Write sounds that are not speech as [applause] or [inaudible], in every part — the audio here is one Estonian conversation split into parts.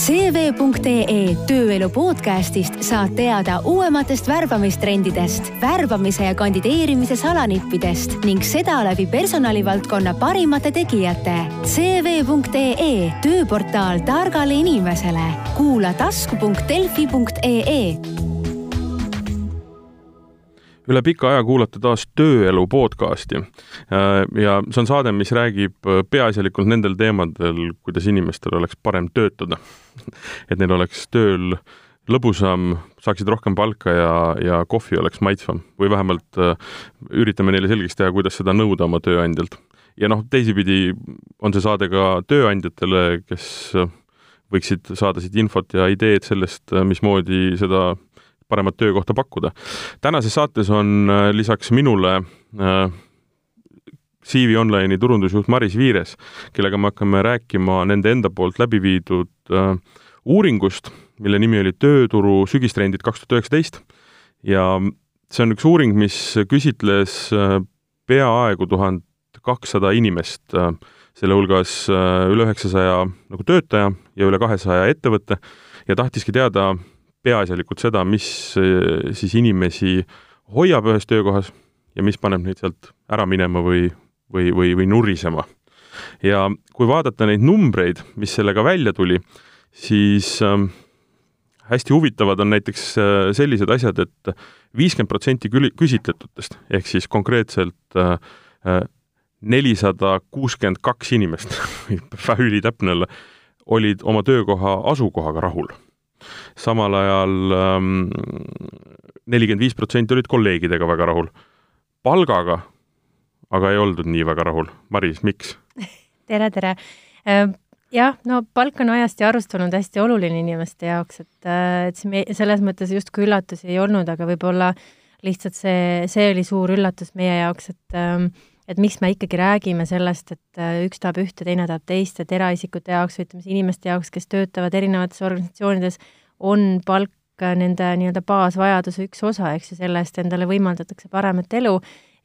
CV.ee tööelu podcastist saad teada uuematest värbamistrendidest, värbamise ja kandideerimise salanippidest ning seda läbi personalivaldkonna parimate tegijate. CV.ee tööportaal targale inimesele. kuula tasku.delfi.ee üle pika aja kuulate taas Tööelu podcasti. Äh, ja see on saade, mis räägib äh, peaasjalikult nendel teemadel, kuidas inimestel oleks parem töötada. et neil oleks tööl lõbusam, saaksid rohkem palka ja, ja kohvi oleks maitsvam või vähemalt äh, üritame neile selgeks teha, kuidas seda nõuda oma tööandjalt. ja noh, teisipidi on see saade ka tööandjatele, kes võiksid saada siit infot ja ideed sellest, mismoodi seda paremat töökohta pakkuda. tänases saates on äh, lisaks minule äh, CV Online'i turundusjuht Maris Viires, kellega me hakkame rääkima nende enda poolt läbi viidud äh, uuringust, mille nimi oli Tööturu sügistrendid kaks tuhat üheksateist ja see on üks uuring, mis küsitles peaaegu tuhat kakssada inimest, selle hulgas üle üheksasaja nagu töötaja ja üle kahesaja ettevõtte ja tahtiski teada, peaasjalikult seda, mis eh, siis inimesi hoiab ühes töökohas ja mis paneb neid sealt ära minema või, või, või, või nurisema. ja kui vaadata neid numbreid, mis sellega välja tuli, siis äh, hästi huvitavad on näiteks äh, sellised asjad et, et viiskümmend protsenti küsitletutest ehk siis konkreetselt äh, äh, nelisada kuuskümmend kaks inimest, [laughs] väga ülitäpne olla, olid oma töökoha asukohaga rahul samal ajal ähm, nelikümmend viis protsenti olid kolleegidega väga rahul. palgaga aga ei oldud nii väga rahul. Maris, miks? [laughs] tere, tere! Äh, jah, no palk on ajast ja arust olnud hästi oluline inimeste jaoks, et, äh, et see selles mõttes justkui üllatusi ei olnud, aga võib-olla lihtsalt see, see oli suur üllatus meie jaoks, et ähm, et miks me ikkagi räägime sellest, et äh, üks tahab ühte, teine tahab teist, et eraisikute jaoks või ütleme siis inimeste jaoks, kes töötavad erinevates organisatsioonides, on palk nende nii-öelda baasvajaduse üks osa, eks ju, selle eest endale võimaldatakse paremat elu,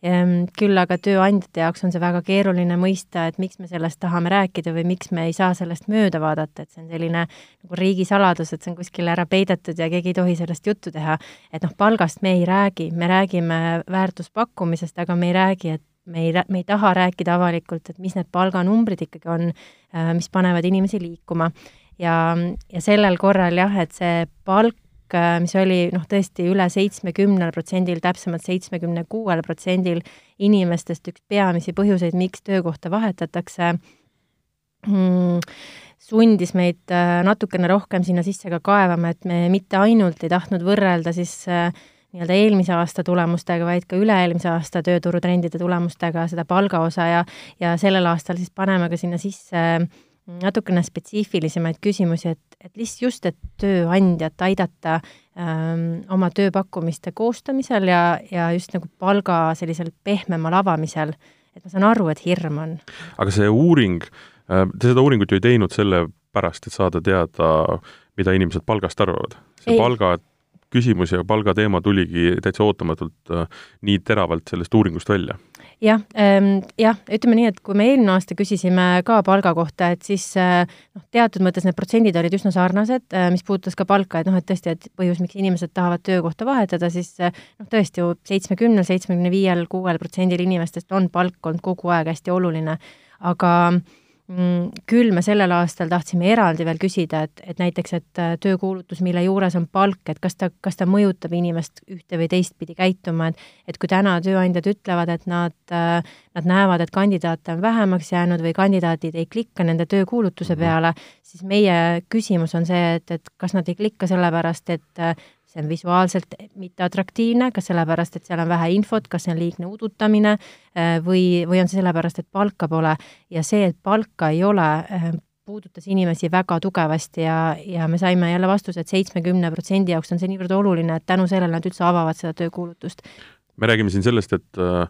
ehm, küll aga tööandjate jaoks on see väga keeruline mõista, et miks me sellest tahame rääkida või miks me ei saa sellest mööda vaadata, et see on selline nagu riigisaladus, et see on kuskile ära peidetud ja keegi ei tohi sellest juttu teha. et noh, palgast me ei räägi, me räägime väärtuspakkumisest, aga me ei räägi, et me ei, me ei taha rääkida avalikult, et mis need palganumbrid ikkagi on, äh, mis panevad inimesi liikuma. ja, ja sellel korral jah, et see palk, äh, mis oli noh, tõesti üle seitsmekümnel protsendil, täpsemalt seitsmekümne kuuel protsendil inimestest üks peamisi põhjuseid, miks töökohta vahetatakse mm,, sundis meid äh, natukene rohkem sinna sisse ka kaevama, et me mitte ainult ei tahtnud võrrelda siis äh, nii-öelda eelmise aasta tulemustega, vaid ka üle-eelmise aasta tööturutrendide tulemustega, seda palgaosa ja, ja sellel aastal siis paneme ka sinna sisse natukene spetsiifilisemaid küsimusi, et, et lihtsalt just, et tööandjat aidata ähm, oma tööpakkumiste koostamisel ja, ja just nagu palga sellisel pehmemal avamisel, et ma saan aru, et hirm on. aga see uuring, äh, te seda uuringut ju ei teinud sellepärast, et saada teada, mida inimesed palgast arvavad. see ei. palga küsimus ja palgateema tuligi täitsa ootamatult äh, nii teravalt sellest uuringust välja? jah ähm,, jah, ütleme nii, et kui me eelmine aasta küsisime ka palga kohta, et siis äh, noh, teatud mõttes need protsendid olid üsna sarnased äh,, mis puudutas ka palka, et noh, et tõesti, et põhjus, miks inimesed tahavad töökohta vahetada, siis noh, tõesti ju seitsmekümnel, seitsmekümne viiel, kuuel protsendil inimestest on palk olnud kogu aeg hästi oluline, aga äh, küll me sellel aastal tahtsime eraldi veel küsida, et, et näiteks, et äh, töökuulutus, mille juures on palk, et kas ta, kas ta mõjutab inimest ühte või teistpidi käituma, et et kui täna tööandjad ütlevad, et nad, äh, nad näevad, et kandidaate on vähemaks jäänud või kandidaadid ei klikka nende töökuulutuse mhm. peale, siis meie küsimus on see, et, et kas nad ei klikka sellepärast, et äh, see on visuaalselt mitteatraktiivne, kas sellepärast, et seal on vähe infot, kas see on liigne udutamine äh, või, või on see sellepärast, et palka pole ja see, et palka ei ole, äh, puudutas inimesi väga tugevasti ja, ja me saime jälle vastuse et, et seitsmekümne protsendi jaoks on see niivõrd oluline, et tänu sellele nad üldse avavad seda töökuulutust. me räägime siin sellest, et äh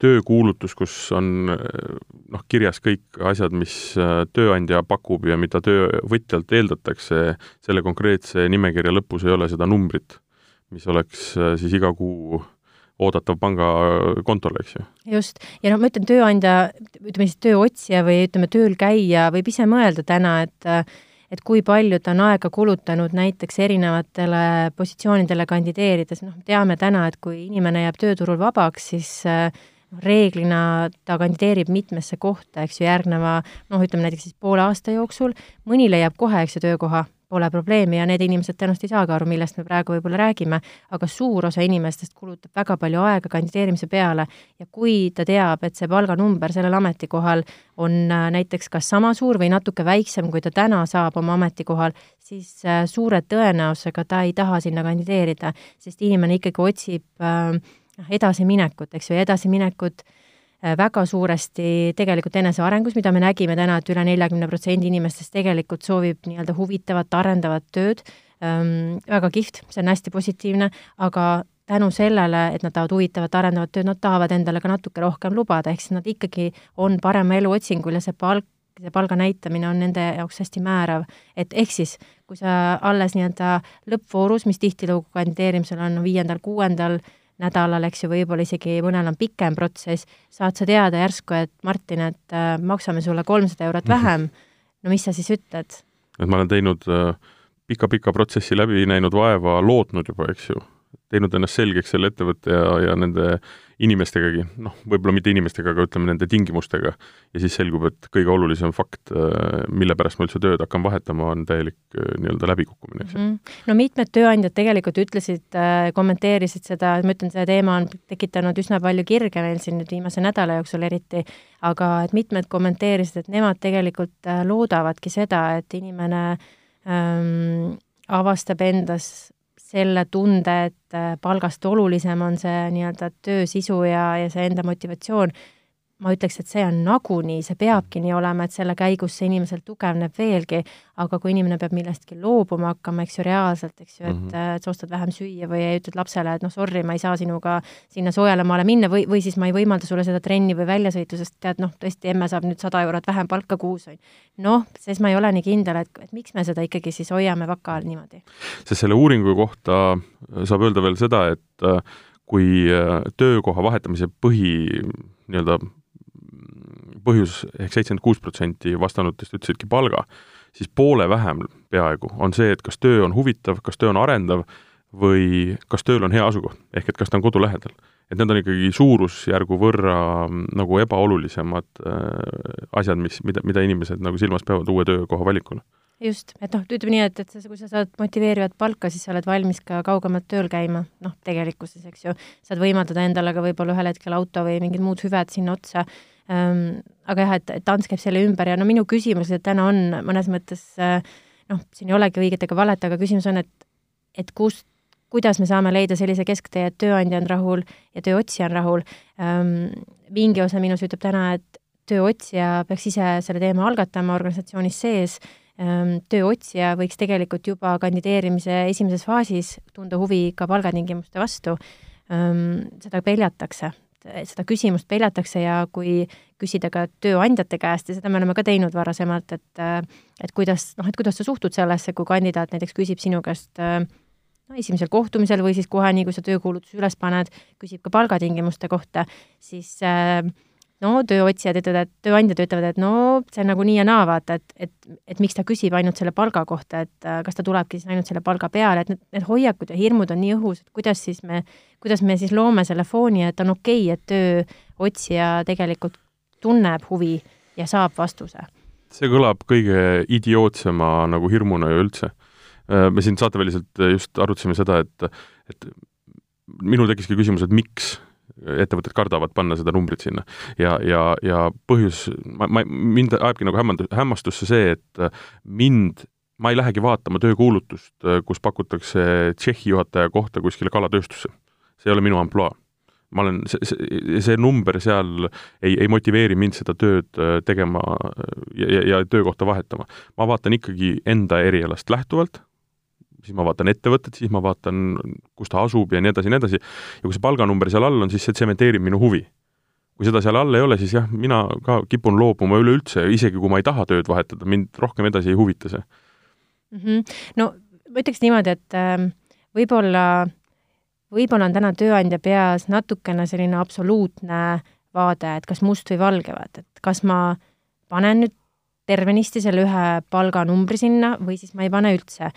töökuulutus, kus on noh, kirjas kõik asjad, mis äh, tööandja pakub ja mida töövõtjalt eeldatakse, selle konkreetse nimekirja lõpus ei ole seda numbrit, mis oleks äh, siis iga kuu oodatav pangakontole, eks ju. just, ja noh, ma ütlen, tööandja, ütleme siis tööotsija või ütleme, tööl käija võib ise mõelda täna, et et kui palju ta on aega kulutanud näiteks erinevatele positsioonidele kandideerides, noh, teame täna, et kui inimene jääb tööturul vabaks, siis äh, reeglina ta kandideerib mitmesse kohta, eks ju, järgneva noh, ütleme näiteks siis poole aasta jooksul, mõni leiab kohe, eks ju, töökoha, pole probleemi ja need inimesed tõenäoliselt ei saagi aru, millest me praegu võib-olla räägime, aga suur osa inimestest kulutab väga palju aega kandideerimise peale ja kui ta teab, et see palganumber sellel ametikohal on äh, näiteks kas sama suur või natuke väiksem, kui ta täna saab oma ametikohal, siis äh, suure tõenäosusega ta ei taha sinna kandideerida, sest inimene ikkagi otsib äh, noh, edasiminekut, eks ju, ja edasiminekut äh, väga suuresti tegelikult enesearengus, mida me nägime täna et, et üle neljakümne protsendi inimestest tegelikult soovib nii-öelda huvitavat, arendavat tööd ähm,, väga kihvt, see on hästi positiivne, aga tänu sellele, et nad tahavad huvitavat, arendavat tööd, nad tahavad endale ka natuke rohkem lubada, ehk siis nad ikkagi on parema elu otsingul ja see palk, see palga näitamine on nende jaoks hästi määrav. et ehk siis, kui sa alles nii-öelda lõppvoorus, mis tihtilugu kandideerimisel on viiendal-kuuendal nädalal, eks ju, võib-olla isegi mõnel on pikem protsess, saad sa teada järsku, et Martin, et äh, maksame sulle kolmsada eurot mhm. vähem, no mis sa siis ütled? et ma olen teinud pika-pika äh, protsessi läbi, näinud vaeva, lootnud juba, eks ju, teinud ennast selgeks selle ettevõtte ja, ja nende inimestegagi, noh, võib-olla mitte inimestega, aga ütleme nende tingimustega, ja siis selgub, et kõige olulisem fakt, äh, mille pärast ma üldse tööd hakkan vahetama, on täielik äh, nii-öelda läbikukkumine, eks ju mm. -hmm. no mitmed tööandjad tegelikult ütlesid, äh, kommenteerisid seda, ma ütlen, see teema on tekitanud üsna palju kirge meil siin nüüd viimase nädala jooksul eriti, aga et mitmed kommenteerisid, et nemad tegelikult loodavadki seda, et inimene ähm, avastab endas selle tunde, et äh, palgast olulisem on see nii-öelda töö sisu ja, ja see enda motivatsioon, ma ütleks, et see on nagunii, see peabki nii olema, et selle käigus see inimesel tugevneb veelgi, aga kui inimene peab millestki loobuma hakkama, eks ju, reaalselt, eks ju, et mm, -hmm. et sa ostad vähem süüa või ütled lapsele, et noh, sorry, ma ei saa sinuga sinna soojale maale minna või, või siis ma ei võimalda sulle seda trenni või väljasõitu, sest tead, noh, tõesti, emme saab nüüd sada eurot vähem palka kuus, on ju. noh, siis ma ei ole nii kindel, et, et miks me seda ikkagi siis hoiame vaka all niimoodi. sest selle uuringu kohta saab öelda veel seda, et äh, kui äh, töökoha vahetamise põhi nii-öelda põhjus ehk seitsekümmend kuus protsenti vastanutest ütlesidki palga, siis poole vähem peaaegu on see, et kas töö on huvitav, kas töö on arendav või kas tööl on hea asukoht, ehk et kas ta on kodu lähedal. et need on ikkagi suurusjärgu võrra mm, nagu ebaolulisemad äh, asjad, mis, mida, mida inimesed nagu silmas peavad uue töökoha valikul just, et noh, ütleme nii, et, et sa, kui sa saad motiveerivat palka, siis sa oled valmis ka kaugemalt tööl käima, noh, tegelikkuses, eks ju, saad võimaldada endale ka võib-olla ühel hetkel auto või mingid muud hüved sinna otsa aga jah, et, et Ants käib selle ümber ja no minu küsimus täna on mõnes mõttes äh, noh, siin ei olegi õiget ega valet, aga küsimus on, et, et kust, kuidas me saame leida sellise kesktee, et tööandja on rahul ja tööotsija on rahul. Ehm, mingi osa minus ütleb täna, et tööotsija peaks ise selle teema algatama organisatsioonis sees, ehm, tööotsija võiks tegelikult juba kandideerimise esimeses faasis tunda huvi ka palgatingimuste vastu, seda peljatakse seda küsimust peljatakse ja kui küsida ka tööandjate käest ja seda me oleme ka teinud varasemalt, et et kuidas, noh, et kuidas sa suhtud sellesse, kui kandidaat näiteks küsib sinu käest no esimesel kohtumisel või siis kohe, nii kui sa töökuulutuse üles paned, küsib ka palgatingimuste kohta, siis äh, no tööotsijad ütlevad, et tööandjad ütlevad, et no see on nagu nii ja naa, vaata, et, et, et miks ta küsib ainult selle palga kohta, et äh, kas ta tulebki siis ainult selle palga peale, et need, need hoiakud ja hirmud on nii õhus, et kuidas siis me, kuidas me siis loome selle fooni, et on okei okay,, et tööotsija tegelikult tunneb huvi ja saab vastuse. see kõlab kõige idiootsema nagu hirmuna ju üldse. Äh, me siin saateväliselt just arutasime seda, et, et minul tekkiski küsimus, et miks ettevõtted kardavad panna seda numbrit sinna. ja, ja, ja põhjus, ma, ma, mind ajabki nagu hämmandu-, hämmastusse see, et mind, ma ei lähegi vaatama töökuulutust, kus pakutakse Tšehhi juhataja kohta kuskile kalatööstusse. see ei ole minu ampluaa. ma olen, see, see, see number seal ei, ei motiveeri mind seda tööd äh, tegema ja, ja, ja töökohta vahetama. ma vaatan ikkagi enda erialast lähtuvalt siis ma vaatan ettevõtet, siis ma vaatan, kus ta asub ja nii edasi ja nii edasi, ja kui see palganumber seal all on, siis see tsementeerib minu huvi. kui seda seal all ei ole, siis jah, mina ka kipun loobuma üleüldse, isegi kui ma ei taha tööd vahetada, mind rohkem edasi ei huvita see mm. -hmm. no ma ütleks niimoodi, et äh, võib-olla, võib-olla on täna tööandja peas natukene selline absoluutne vaade, et kas must või valge, vaata, et kas ma panen nüüd tervenisti selle ühe palganumbri sinna või siis ma ei pane üldse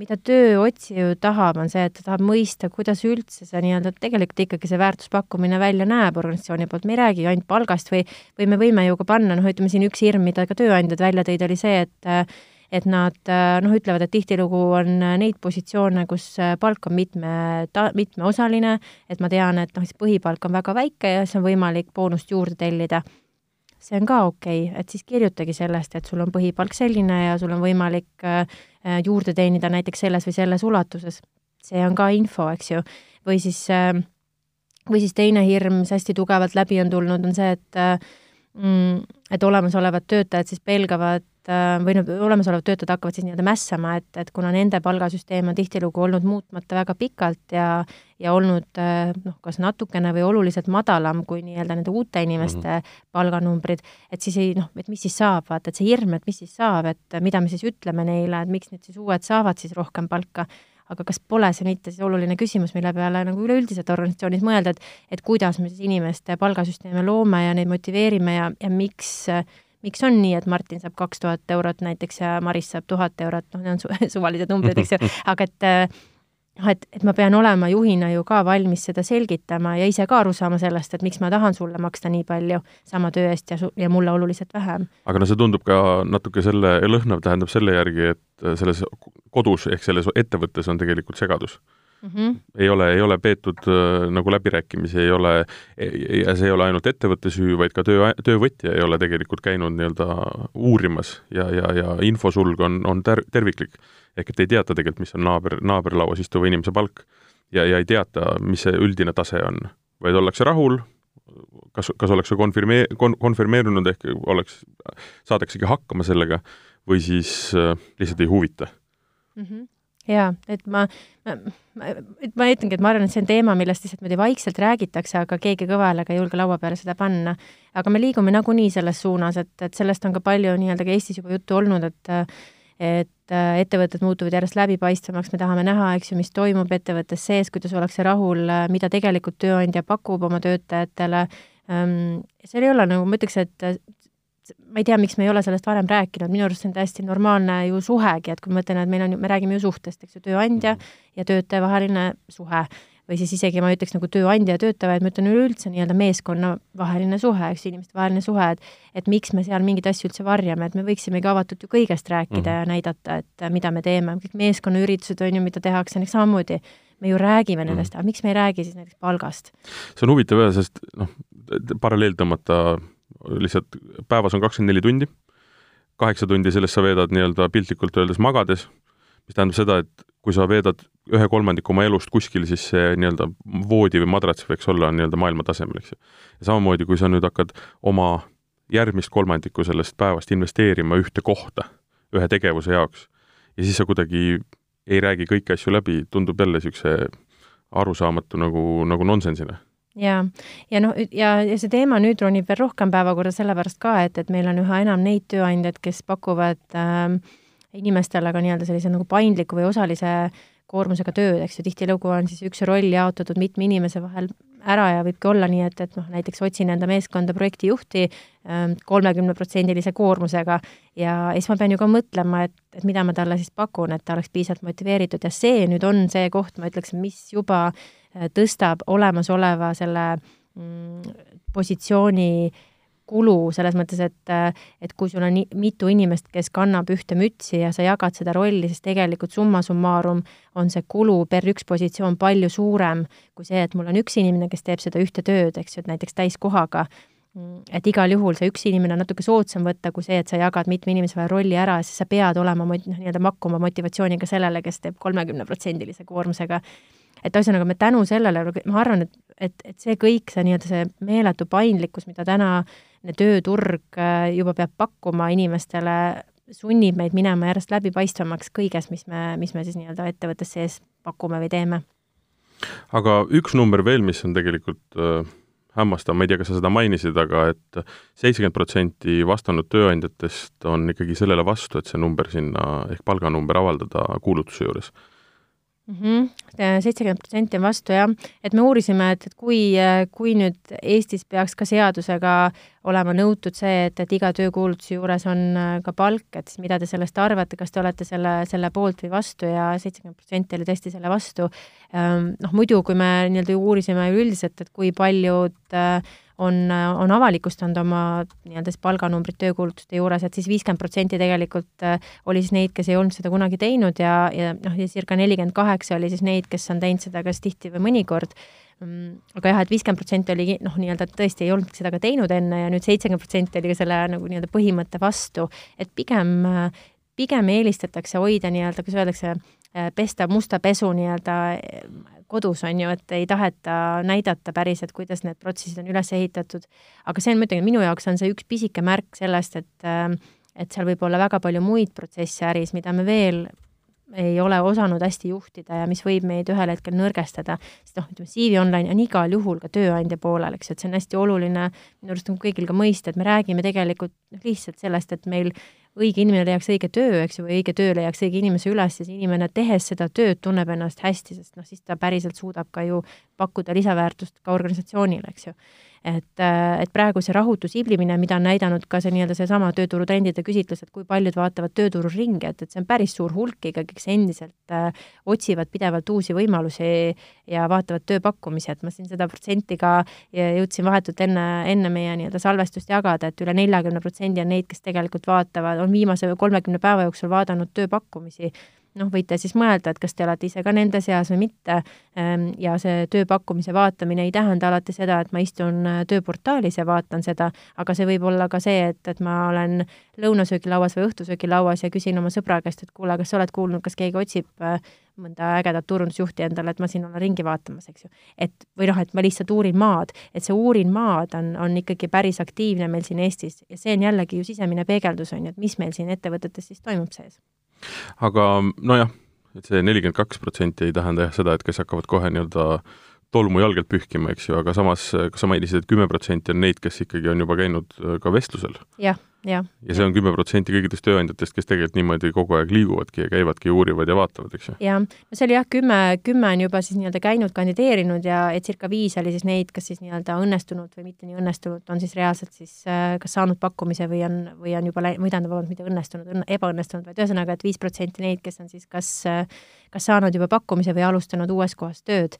mida tööotsija ju tahab, on see, et ta tahab mõista, kuidas üldse see nii-öelda tegelikult ikkagi see väärtuspakkumine välja näeb organisatsiooni poolt, me ei räägi ainult palgast või, või me võime ju ka panna, noh, ütleme siin üks hirm, mida ka tööandjad välja tõid, oli see, et et nad noh, ütlevad, et tihtilugu on neid positsioone, kus palk on mitme, mitmeosaline, et ma tean, et noh, siis põhipalk on väga väike ja siis on võimalik boonust juurde tellida see on ka okei okay., et siis kirjutagi sellest, et sul on põhipalk selline ja sul on võimalik äh, juurde teenida näiteks selles või selles ulatuses. see on ka info, eks ju. või siis, äh, või siis teine hirm, mis hästi tugevalt läbi on tulnud, on see, et äh, mm, et olemasolevad töötajad siis pelgavad või noh, olemasolevad töötajad hakkavad siis nii-öelda mässama, et, et kuna nende palgasüsteem on tihtilugu olnud muutmata väga pikalt ja ja olnud äh, noh, kas natukene või oluliselt madalam kui nii-öelda nende uute inimeste mm -hmm. palganumbrid, et siis ei noh, et mis siis saab, vaata, et see hirm, et mis siis saab, et mida me siis ütleme neile, et miks nüüd siis uued saavad siis rohkem palka, aga kas pole see mitte siis oluline küsimus, mille peale nagu üleüldiselt organisatsioonis mõelda, et et kuidas me siis inimeste palgasüsteeme loome ja neid motiveerime ja, ja miks äh, miks on nii, et Martin saab kaks tuhat eurot näiteks ja Maris saab tuhat eurot, noh, need on su [laughs] suvalised numbrid, eks ju, [laughs] aga et noh, et, et ma pean olema juhina ju ka valmis seda selgitama ja ise ka aru saama sellest, et miks ma tahan sulle maksta nii palju sama töö eest ja su-, ja mulle oluliselt vähem. aga no see tundub ka natuke selle, lõhnav tähendab selle järgi, et selles kodus ehk selles ettevõttes on tegelikult segadus mm. -hmm. ei ole, ei ole peetud äh, nagu läbirääkimisi, ei ole, ja see ei ole ainult ettevõtte süü, vaid ka töö, töövõtja ei ole tegelikult käinud nii-öelda uurimas ja, ja, ja infosulg on, on ter-, terviklik. ehk et ei teata tegelikult, mis on naaber, naaberlauas istuva inimese palk ja, ja ei teata, mis see üldine tase on, vaid ollakse rahul, kas, kas ollakse konfirmee-, kon-, konfirmeerunud ehk oleks, saadaksegi hakkama sellega või siis äh, lihtsalt ei huvita mm. -hmm jaa, et ma, ma, et ma ütlengi, et ma arvan, et see on teema, millest lihtsalt niimoodi vaikselt räägitakse, aga keegi kõva häälega ei julge laua peale seda panna. aga me liigume nagunii selles suunas, et, et sellest on ka palju nii-öelda ka Eestis juba juttu olnud, et et ettevõtted muutuvad järjest läbipaistvamaks, me tahame näha, eks ju, mis toimub ettevõttes sees, kuidas ollakse rahul, mida tegelikult tööandja pakub oma töötajatele, ehm, seal ei ole nagu, ma ütleks, et ma ei tea, miks me ei ole sellest varem rääkinud, minu arust see on täiesti normaalne ju suhegi, et kui ma mõtlen, et meil on, me räägime ju suhtest, eks ju, tööandja mhm. ja töötaja vaheline suhe või siis isegi ma ei ütleks nagu tööandja ja töötaja, vaid ma ütlen üleüldse nii-öelda meeskonnavaheline suhe, eks ju, inimestevaheline suhe, et et miks me seal mingeid asju üldse varjame, et me võiksimegi avatult ju kõigest rääkida mm -hmm. ja näidata, et mida me teeme, kõik meeskonnaüritused on ju, mida tehakse, näiteks samamoodi me ju räägime nendest mm, -hmm. aga miks me ei räägi siis näiteks palgast? see on huvitav jah, sest noh, paralleel tõmmata lihtsalt päevas on kakskümmend neli tundi, kaheksa tundi sellest sa veedad nii-öelda piltlikult öeldes magades, mis tähendab seda, et kui sa veedad ühe kolmandiku oma elust kuskil, siis see nii-öelda voodi või madrats võiks olla nii-öelda maailmatasemel, eks ju. ja samamoodi, kui sa nüüd hakkad oma järgmist kolmandikku sellest päevast investeerima ühte kohta, ühe tegevuse jaoks, ja siis sa kuidagi ei räägi kõiki asju läbi, tundub jälle niisuguse arusaamatu nagu, nagu nonsensina ja, ja noh, ja, ja see teema nüüd ronib veel rohkem päevakorda sellepärast ka, et, et meil on üha enam neid tööandjaid, kes pakuvad äh, inimestele ka nii-öelda sellise nagu paindliku või osalise koormusega tööd, eks ju, tihtilugu on siis üks roll jaotatud mitme inimese vahel ära ja võibki olla nii, et, et noh, näiteks otsin enda meeskonda projektijuhti ähm, kolmekümneprotsendilise koormusega ja siis ma pean ju ka mõtlema, et, et mida ma talle siis pakun, et ta oleks piisavalt motiveeritud ja see nüüd on see koht, ma ütleks, mis juba äh, tõstab olemasoleva selle mm, positsiooni äh, kulu selles mõttes, et et kui sul on mitu inimest, kes kannab ühte mütsi ja sa jagad seda rolli, siis tegelikult summa summarum on see kulu per üks positsioon palju suurem kui see, et mul on üks inimene, kes teeb seda ühte tööd, eks ju, et näiteks täiskohaga, et igal juhul see üks inimene on natuke soodsam võtta kui see, et sa jagad mitme inimese vahel rolli ära, siis sa pead olema noh, nii-öelda makkuma motivatsiooniga sellele, kes teeb kolmekümneprotsendilise koormusega. Et ühesõnaga me tänu sellele, ma arvan, et, et, et see kõik, see nii-öelda see meeletu paindlikkus, mida täna tööturg äh, juba peab pakkuma inimestele, sunnib meid minema järjest läbipaistvamaks kõiges, mis me, mis me siis nii-öelda ettevõttes sees pakume või teeme. aga üks number veel, mis on tegelikult äh, hämmastav, ma ei tea, kas sa seda mainisid, aga et seitsekümmend protsenti vastanud tööandjatest on ikkagi sellele vastu, et see number sinna ehk palganumber avaldada kuulutuse juures seitsekümmend protsenti on vastu, jah. et me uurisime, et, et kui, kui nüüd Eestis peaks ka seadusega olema nõutud see, et, et iga töökuulutuse juures on äh, ka palk, et siis mida te sellest arvate, kas te olete selle, selle poolt või vastu ja seitsekümmend protsenti oli tõesti selle vastu. Ähm, noh, muidu, kui me nii-öelda uurisime üleüldiselt, et kui paljud äh, on, on avalikustanud oma nii-öelda siis palganumbrid töökuulutuste juures, et siis viiskümmend protsenti tegelikult äh, oli siis neid, kes ei olnud seda kunagi teinud ja, ja noh, ja circa nelikümmend kaheksa oli siis neid, kes on teinud seda kas tihti või mõnikord. Mm, aga jah, et viiskümmend protsenti oli noh, nii-öelda tõesti ei olnud seda ka teinud enne ja nüüd seitsekümmend protsenti oli ka selle nagu nii-öelda põhimõtte vastu, et pigem, pigem eelistatakse hoida nii-öelda, kuidas öeldakse, äh, pesta musta pesu nii-öelda kodus, on ju, et ei taheta näidata päriselt, kuidas need protsessid on üles ehitatud. aga see on, ma ütlen, minu jaoks on see üks pisike märk sellest, et äh, et seal võib olla väga palju muid protsesse äris, mida me veel ei ole osanud hästi juhtida ja mis võib meid ühel hetkel nõrgestada, sest noh, ütleme CV Online on igal juhul ka tööandja poolel, eks ju, et see on hästi oluline minu arust on kõigil ka mõista, et me räägime tegelikult lihtsalt sellest, et meil õige inimene leiaks õige töö, eks ju, või õige töö leiaks õige inimese üles ja see inimene, tehes seda tööd, tunneb ennast hästi, sest noh, siis ta päriselt suudab ka ju pakkuda lisaväärtust ka organisatsioonile, eks ju. Et, äh, et praegu see rahutu siblimine, mida on näidanud ka see nii-öelda seesama tööturutrendide küsitlus, et kui paljud vaatavad tööturul ringi, et, et see on päris suur hulk ikkagi, kes endiselt äh, otsivad pidevalt uusi võimalusi ja vaatavad tööpakkumisi, et ma siin seda protsenti ka jõudsin vahetult enne, enne meie nii-öelda salvestust jagada, et üle neljakümne protsendi on neid, kes tegelikult vaatavad, on viimase kolmekümne päeva jooksul vaadanud tööpakkumisi noh, võite siis mõelda, et kas te olete ise ka nende seas või mitte. Ehm, ja see tööpakkumise vaatamine ei tähenda alati seda, et ma istun äh, tööportaalis ja vaatan seda, aga see võib olla ka see, et, et ma olen lõunasöögilauas või õhtusöögilauas ja küsin oma sõbra käest, et kuule, kas sa oled kuulnud, kas keegi otsib äh, mõnda ägedat turundusjuhti endale, et ma siin olen ringi vaatamas, eks ju. et või noh, et ma lihtsalt uurin maad, et see uurin maad on, on ikkagi päris aktiivne meil siin Eestis ja see on jällegi ju sisemine peegeldus, on ju, et mis meil siin ettevõtetes siis toimub sees aga nojah, et see nelikümmend kaks protsenti ei tähenda jah seda, et kes hakkavad kohe nii-öelda tolmu jalgelt pühkima, eks ju, aga samas, kas sa mainisid, et kümme protsenti on neid, kes ikkagi on juba käinud ka vestlusel? jah ja, ja see on kümme protsenti kõikidest tööandjatest, kes tegelikult niimoodi kogu aeg liiguvadki ja käivadki, uurivad ja vaatavad, eks ju? jah, no see oli jah, kümme, kümme on juba siis nii-öelda käinud, kandideerinud ja et circa viis oli siis neid, kas siis nii-öelda õnnestunud või mitte nii õnnestunud, on siis reaalselt siis äh, kas saanud pakkumise või on, või on juba läinud, või tähendab, vabandust, mitte õnnestunud, ebaõnnestunud, vaid ühesõnaga, et viis protsenti neid, kes on siis kas, äh, kas saanud juba pakkumise või alustanud uues kohas tööd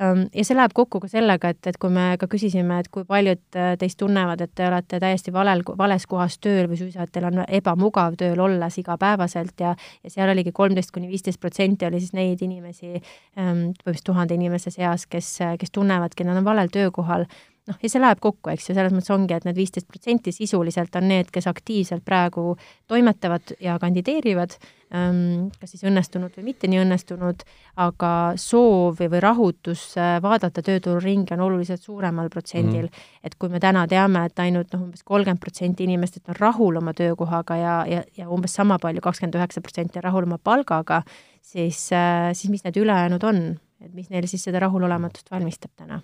ja see läheb kokku ka sellega, et, et kui me ka küsisime, et kui paljud äh, teist tunnevad, et te olete täiesti valel, vales kohas tööl või suisa, et teil on ebamugav tööl olles igapäevaselt ja ja seal oligi kolmteist kuni viisteist protsenti oli siis neid inimesi, ehm, põhimõtteliselt tuhande inimese seas, kes, kes tunnevadki, et nad on valel töökohal noh, ja see läheb kokku, eks ju, selles mõttes ongi, et need viisteist protsenti sisuliselt on need, kes aktiivselt praegu toimetavad ja kandideerivad, ähm, kas siis õnnestunud või mitte nii õnnestunud, aga soov või, rahutus vaadata tööturu ringi on oluliselt suuremal protsendil mm. -hmm. et kui me täna teame, et ainult noh, umbes kolmkümmend protsenti inimestest on rahul oma töökohaga ja, ja, ja umbes sama palju, kakskümmend üheksa protsenti on rahul oma palgaga, siis, äh, siis mis need ülejäänud on et mis neil siis seda rahulolematust valmistab täna?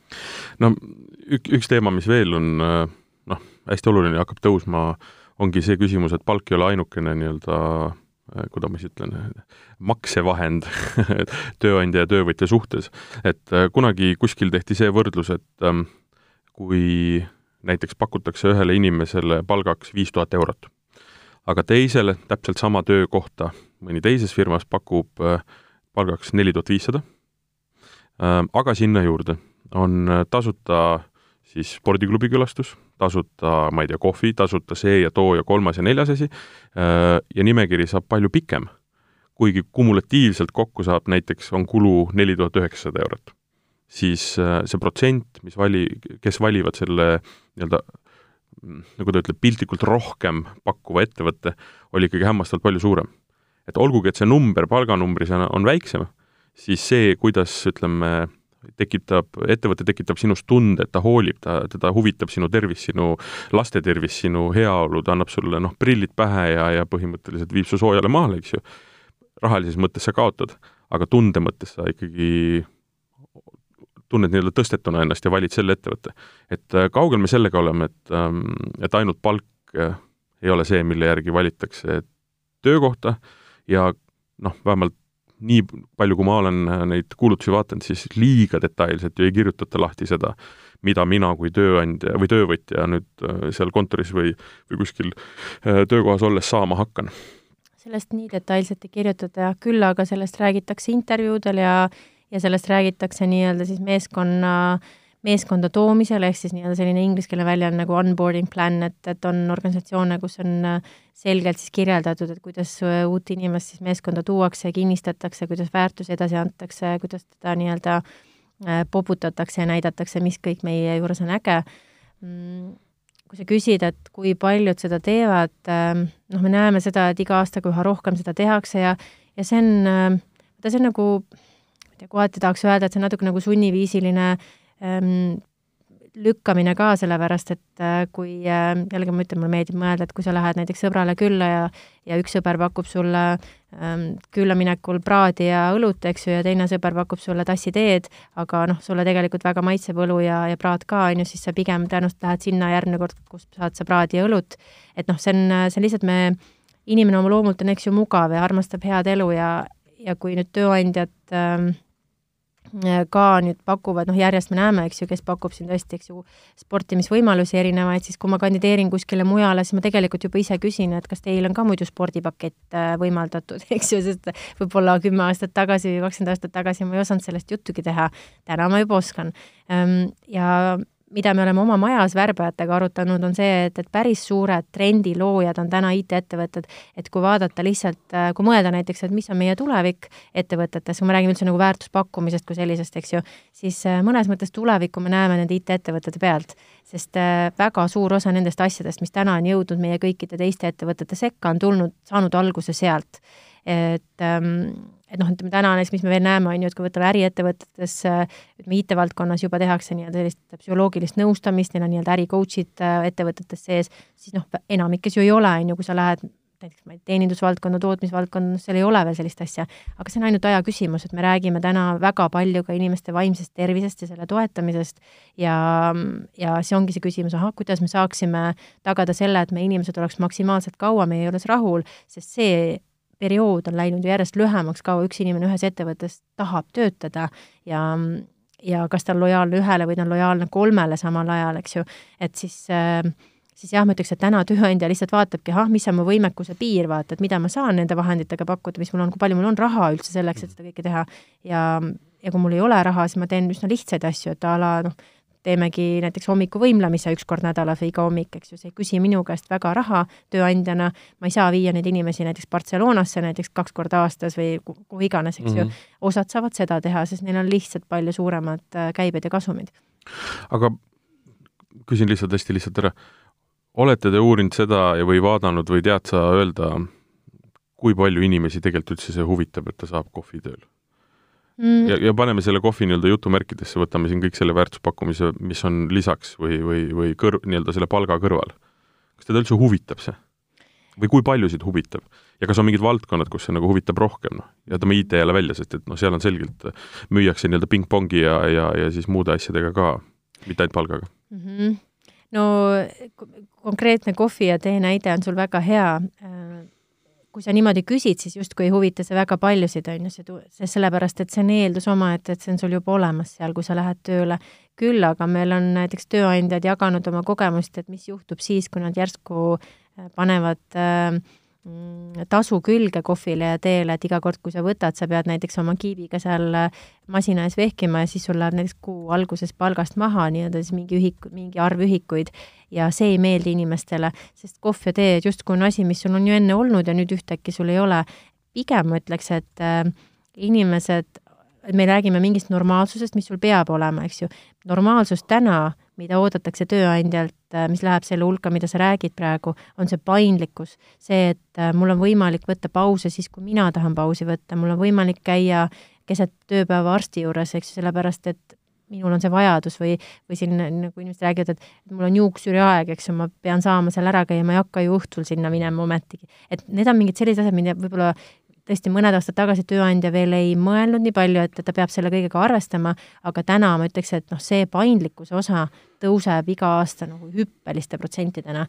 no ük, üks teema, mis veel on noh, hästi oluline ja hakkab tõusma, ongi see küsimus, et palk ei ole ainukene nii-öelda kuidas ma siis ütlen, maksevahend [laughs] tööandja ja töövõtja suhtes. et kunagi kuskil tehti see võrdlus, et ähm, kui näiteks pakutakse ühele inimesele palgaks viis tuhat eurot, aga teisele täpselt sama töökohta mõni teises firmas pakub äh, palgaks neli tuhat viissada Äh, aga sinna juurde on äh, tasuta siis spordiklubi külastus, tasuta, ma ei tea, kohvi, tasuta see ja too ja kolmas ja neljas asi, äh, ja nimekiri saab palju pikem, kuigi kumulatiivselt kokku saab näiteks, on kulu neli tuhat üheksasada eurot. siis see protsent, mis vali, kes valivad selle nii-öelda nagu ta ütleb, piltlikult rohkem pakkuva ettevõtte, oli ikkagi hämmastavalt palju suurem. et olgugi, et see number palganumbris on, on väiksem, siis see, kuidas ütleme, tekitab, ettevõte tekitab sinus tunde, et ta hoolib, ta, teda huvitab sinu tervis, sinu laste tervis, sinu heaolu, ta annab sulle noh, prillid pähe ja, ja põhimõtteliselt viib su soojale maale, eks ju. rahalises mõttes sa kaotad, aga tunde mõttes sa ikkagi tunned nii-öelda tõstetuna ennast ja valid selle ettevõtte. et äh, kaugel me sellega oleme, et, ähm, et ainult palk äh, ei ole see, mille järgi valitakse töökohta ja noh, vähemalt nii palju, kui ma olen neid kuulutusi vaadanud, siis liiga detailselt ju ei kirjutata lahti seda, mida mina kui tööandja või töövõtja nüüd seal kontoris või, või kuskil töökohas olles saama hakkan. Sellest nii detailselt ei kirjutata jah, küll aga sellest räägitakse intervjuudel ja ja sellest räägitakse nii-öelda siis meeskonna, meeskonda toomisel, ehk siis nii-öelda selline ingliskeelne väljend nagu onboarding plan, et, et on organisatsioone, kus on selgelt siis kirjeldatud, et kuidas uut inimest siis meeskonda tuuakse, kinnistatakse, kuidas väärtusi edasi antakse, kuidas teda nii-öelda äh, poputatakse ja näidatakse, mis kõik meie juures on äge. Mm, kui sa küsid, et kui paljud seda teevad, ähm, noh, me näeme seda, et iga aastaga üha rohkem seda tehakse ja, ja see on, vaata see on nagu, ma ei tea, kohati tahaks öelda, et see on natuke nagu sunniviisiline ähm, lükkamine ka, sellepärast et äh, kui äh, jällegi ma ütlen, mulle meeldib mõelda, et kui sa lähed näiteks sõbrale külla ja ja üks sõber pakub sulle ähm, küllaminekul praadi ja õlut, eks ju, ja teine sõber pakub sulle tassi teed, aga noh, sulle tegelikult väga maitseb õlu ja, ja praad ka, on ju, siis sa pigem tõenäoliselt lähed sinna järgmine kord, kus saad sa praadi ja õlut. et noh, see on, see on lihtsalt me, inimene oma loomult on, eks ju, mugav ja armastab head elu ja, ja kui nüüd tööandjad ähm, ka nüüd pakuvad, noh järjest me näeme, eks ju, kes pakub siin tõesti, eks ju, sportimisvõimalusi erinevaid, siis kui ma kandideerin kuskile mujale, siis ma tegelikult juba ise küsin, et kas teil on ka muidu spordipakett äh, võimaldatud, [laughs] eks ju, sest võib-olla kümme aastat tagasi või kakskümmend aastat tagasi ma ei osanud sellest juttugi teha, täna ma juba oskan. Ehm, ja mida me oleme oma majas värbajatega arutanud, on see, et, et päris suured trendiloojad on täna IT-ettevõtted, et kui vaadata lihtsalt, äh, kui mõelda näiteks, et mis on meie tulevik ettevõtetes, kui me räägime üldse nagu väärtuspakkumisest kui sellisest, eks ju, siis äh, mõnes mõttes tulevikku me näeme nende IT-ettevõtete pealt, sest äh, väga suur osa nendest asjadest, mis täna on jõudnud meie kõikide teiste ettevõtete sekka, on tulnud, saanud alguse sealt. et ähm, et noh, ütleme täna näiteks, mis me veel näeme, on ju, et kui võtame äriettevõtetes, ütleme IT-valdkonnas juba tehakse nii-öelda sellist psühholoogilist nõustamist, neil on nii-öelda äri coach'id äh, ettevõtetes sees, siis noh, enamikes ju ei ole, on ju, kui sa lähed näiteks ma ei tea, teenindusvaldkonda, tootmisvaldkonda, seal ei ole veel sellist asja. aga see on ainult aja küsimus, et me räägime täna väga palju ka inimeste vaimsest tervisest ja selle toetamisest ja, ja see ongi see küsimus, ahah, kuidas me saaksime tagada selle, et meie inimesed oleks maksimaalselt kaua meie juures rahul, sest see periood on läinud ju järjest lühemaks, kaua üks inimene ühes ettevõttes tahab töötada ja ja kas ta on lojaalne ühele või ta on lojaalne kolmele samal ajal, eks ju, et siis äh, siis jah, ma ütleks, et täna tööandja lihtsalt vaatabki, ahah, mis on mu võimekuse piir, vaata, et mida ma saan nende vahenditega pakkuda, mis mul on, kui palju mul on raha üldse selleks, et seda kõike teha. ja, ja kui mul ei ole raha, siis ma teen üsna lihtsaid asju, et a la noh, teemegi näiteks hommikuvõimlemise üks kord nädalas või iga hommik, eks ju, see ei küsi minu käest väga raha tööandjana, ma ei saa viia neid inimesi näiteks Barcelonasse näiteks kaks korda aastas või kuhu iganes, eks mm -hmm. ju. Mhm. osad saavad seda teha, sest neil on lihtsalt palju suuremad äh, käibed ja kasumid. aga küsin lihtsalt hästi lihtsalt ära, olete te uurinud seda ja või vaadanud või tead sa öelda, kui palju inimesi tegelikult üldse see huvitab, et ta saab kohvitööl? Mm.. ja, ja paneme selle kohvi nii-öelda jutumärkidesse, võtame siin kõik selle väärtuspakkumise, mis on lisaks või, või, või kõr-, nii-öelda selle palga kõrval. kas teda üldse huvitab see? või kui paljusid huvitab? ja kas on mingid valdkonnad, kus see nagu huvitab rohkem, noh, jätame IT jälle välja, sest et noh, seal on selgelt, müüakse nii-öelda pingpongi ja, ja, ja siis muude asjadega ka, mitte ainult palgaga mm. -hmm. no konkreetne kohvi ja tee näide on sul väga hea kui sa niimoodi küsid, siis justkui ei huvita see väga paljusid, on ju, see, see sellepärast, et see on eeldus omaette, et see on sul juba olemas seal, kui sa lähed tööle. küll aga meil on näiteks tööandjad jaganud oma kogemust, et mis juhtub siis, kui nad järsku äh, panevad äh, tasu külge kohvile ja teele, et iga kord, kui sa võtad, sa pead näiteks oma kiibiga seal äh, masina ees vehkima ja siis sul läheb näiteks kuu alguses palgast maha nii-öelda siis mingi ühik, mingi arv ühikuid ja see ei meeldi inimestele, sest kohv ja tee justkui on asi, mis sul on ju enne olnud ja nüüd ühtäkki sul ei ole. pigem ma ütleks, et äh, inimesed, me räägime mingist normaalsusest, mis sul peab olema, eks ju. normaalsus täna mida oodatakse tööandjalt, äh, mis läheb selle hulka, mida sa räägid praegu, on see paindlikkus. see, et äh, mul on võimalik võtta pause siis, kui mina tahan pausi võtta, mul on võimalik käia keset tööpäeva arsti juures, eks ju, sellepärast et minul on see vajadus või, või siin nagu inimesed räägivad, et mul on juuksuri aeg, eks ju, ma pean saama seal ära käia, ma ei hakka ju õhtul sinna minema ometigi. et need on mingid sellised asjad, mida võib-olla tõesti mõned aastad tagasi tööandja veel ei mõelnud nii palju, et ta peab selle kõigega arvestama, aga täna ma ütleks, et noh, see paindlikkuse osa tõuseb iga aasta nagu hüppeliste protsentidena.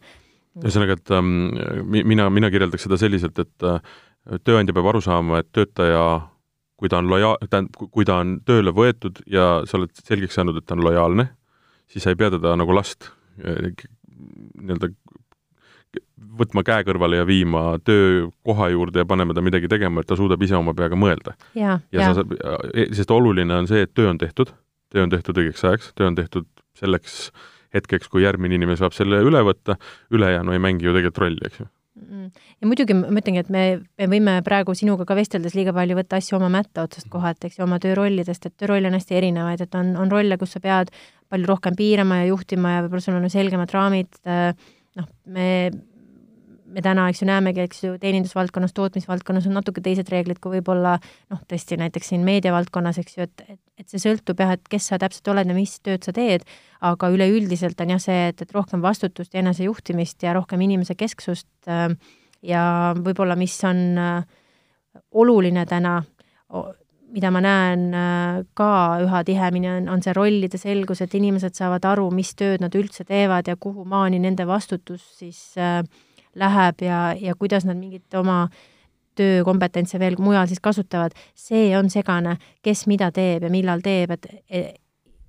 ühesõnaga, et ähm, mina, mina kirjeldaks seda selliselt, et äh, tööandja peab aru saama, et töötaja kui ta on loja-, tähendab, kui ta on tööle võetud ja sa oled selgeks saanud, et ta on lojaalne, siis sa ei pea teda nagu last eh, nii-öelda võtma käe kõrvale ja viima töökoha juurde ja panema ta midagi tegema, et ta suudab ise oma peaga mõelda. ja, ja ja, sa saad, sest oluline on see, et töö on tehtud, töö on tehtud õigeks ajaks, töö on tehtud selleks hetkeks, kui järgmine inimene saab selle üle võtta, ülejäänu ei mängi ju tegelikult rolli, eks ju. Ja muidugi ma ütlengi, et me, me võime praegu sinuga ka vesteldes liiga palju võtta asju oma mätta otsast kohalt, eks ju, oma töörollidest, et töörolle on hästi erinevaid, et on, on rolle, kus sa pead palju rohkem piirama ja juhtima ja võib-olla sul on selgemad raamid, noh, me me täna, eks ju, näemegi, eks ju, teenindusvaldkonnas, tootmisvaldkonnas on natuke teised reeglid kui võib-olla noh, tõesti näiteks siin meediavaldkonnas, eks ju, et, et, et see sõltub jah, et kes sa täpselt oled ja mis tööd sa teed, aga üleüldiselt on jah see, et, et rohkem vastutust ja enesejuhtimist ja rohkem inimese kesksust äh, ja võib-olla, mis on äh, oluline täna, mida ma näen äh, ka üha tihemini, on, on see rollide selgus, et inimesed saavad aru, mis tööd nad üldse teevad ja kuhu maani nende vastutus siis äh, läheb ja, ja kuidas nad mingit oma töökompetentse veel mujal siis kasutavad, see on segane, kes mida teeb ja millal teeb, et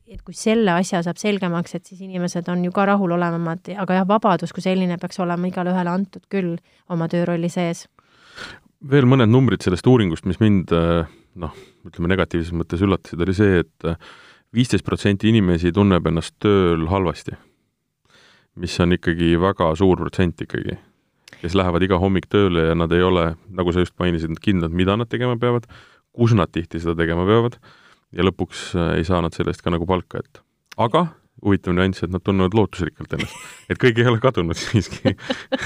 et kui selle asja saab selgemaks, et siis inimesed on ju ka rahulolevamad, aga jah, vabadus kui selline peaks olema igale ühele antud küll oma töörolli sees. veel mõned numbrid sellest uuringust, mis mind noh, ütleme negatiivses mõttes üllatasid, oli see, et viisteist protsenti inimesi tunneb ennast tööl halvasti. mis on ikkagi väga suur protsent ikkagi kes lähevad iga hommik tööle ja nad ei ole, nagu sa just mainisid, kindlad, mida nad tegema peavad, kus nad tihti seda tegema peavad ja lõpuks äh, ei saa nad selle eest ka nagu palka, et aga huvitav nüanss, et nad tunnevad lootusrikkalt ennast. et kõik ei ole kadunud siiski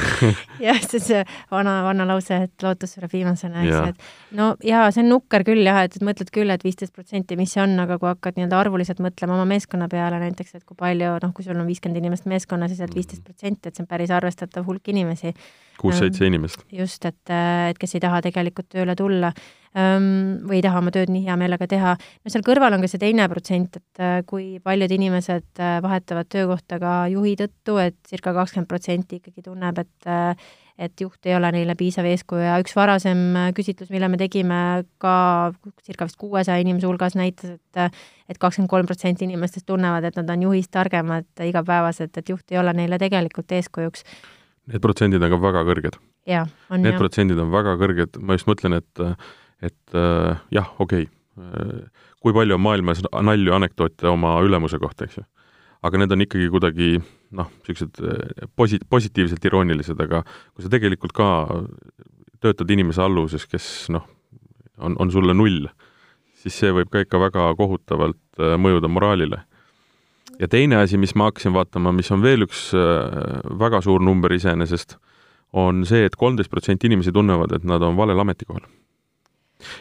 [laughs] jah, see on see vana, vana lause, et lootus sureb viimasena, eks ju, et no jaa, see on nukker küll jah, et mõtled küll, et viisteist protsenti, mis see on, aga kui hakkad nii-öelda arvuliselt mõtlema oma meeskonna peale näiteks, et kui palju, noh, kui sul on viiskümmend inimest meeskonnas, siis et viisteist protsenti, et see on päris arvestatav hulk inimesi. Kuus-seitse inimest. just, et, et kes ei taha tegelikult tööle tulla või ei taha oma tööd nii hea meelega teha. no seal kõrval on ka see teine protsent, et äh, kui paljud inimesed äh, vahetavad töökohta ka juhi tõttu, et circa kakskümmend protsenti ikkagi tunneb, et äh, et juht ei ole neile piisav eeskuju ja üks varasem küsitlus, mille me tegime ka circa vist kuuesaja inimese hulgas, näitas, et et kakskümmend kolm protsenti inimestest tunnevad, et nad on juhist targemad igapäevaselt, et juht ei ole neile tegelikult eeskujuks. Need protsendid on ka väga kõrged. Need protsendid on väga kõrged, ma just mõtlen, et et äh, jah, okei okay., kui palju on maailmas nalju, anekdoote oma ülemuse kohta, eks ju. aga need on ikkagi kuidagi noh, niisugused äh, posi-, positiivselt iroonilised, aga kui sa tegelikult ka töötad inimese alluvuses, kes noh, on, on sulle null, siis see võib ka ikka väga kohutavalt äh, mõjuda moraalile. Ja teine asi, mis ma hakkasin vaatama, mis on veel üks äh, väga suur number iseenesest, on see et, et kolmteist protsenti inimesi tunnevad, et nad on valel ametikohal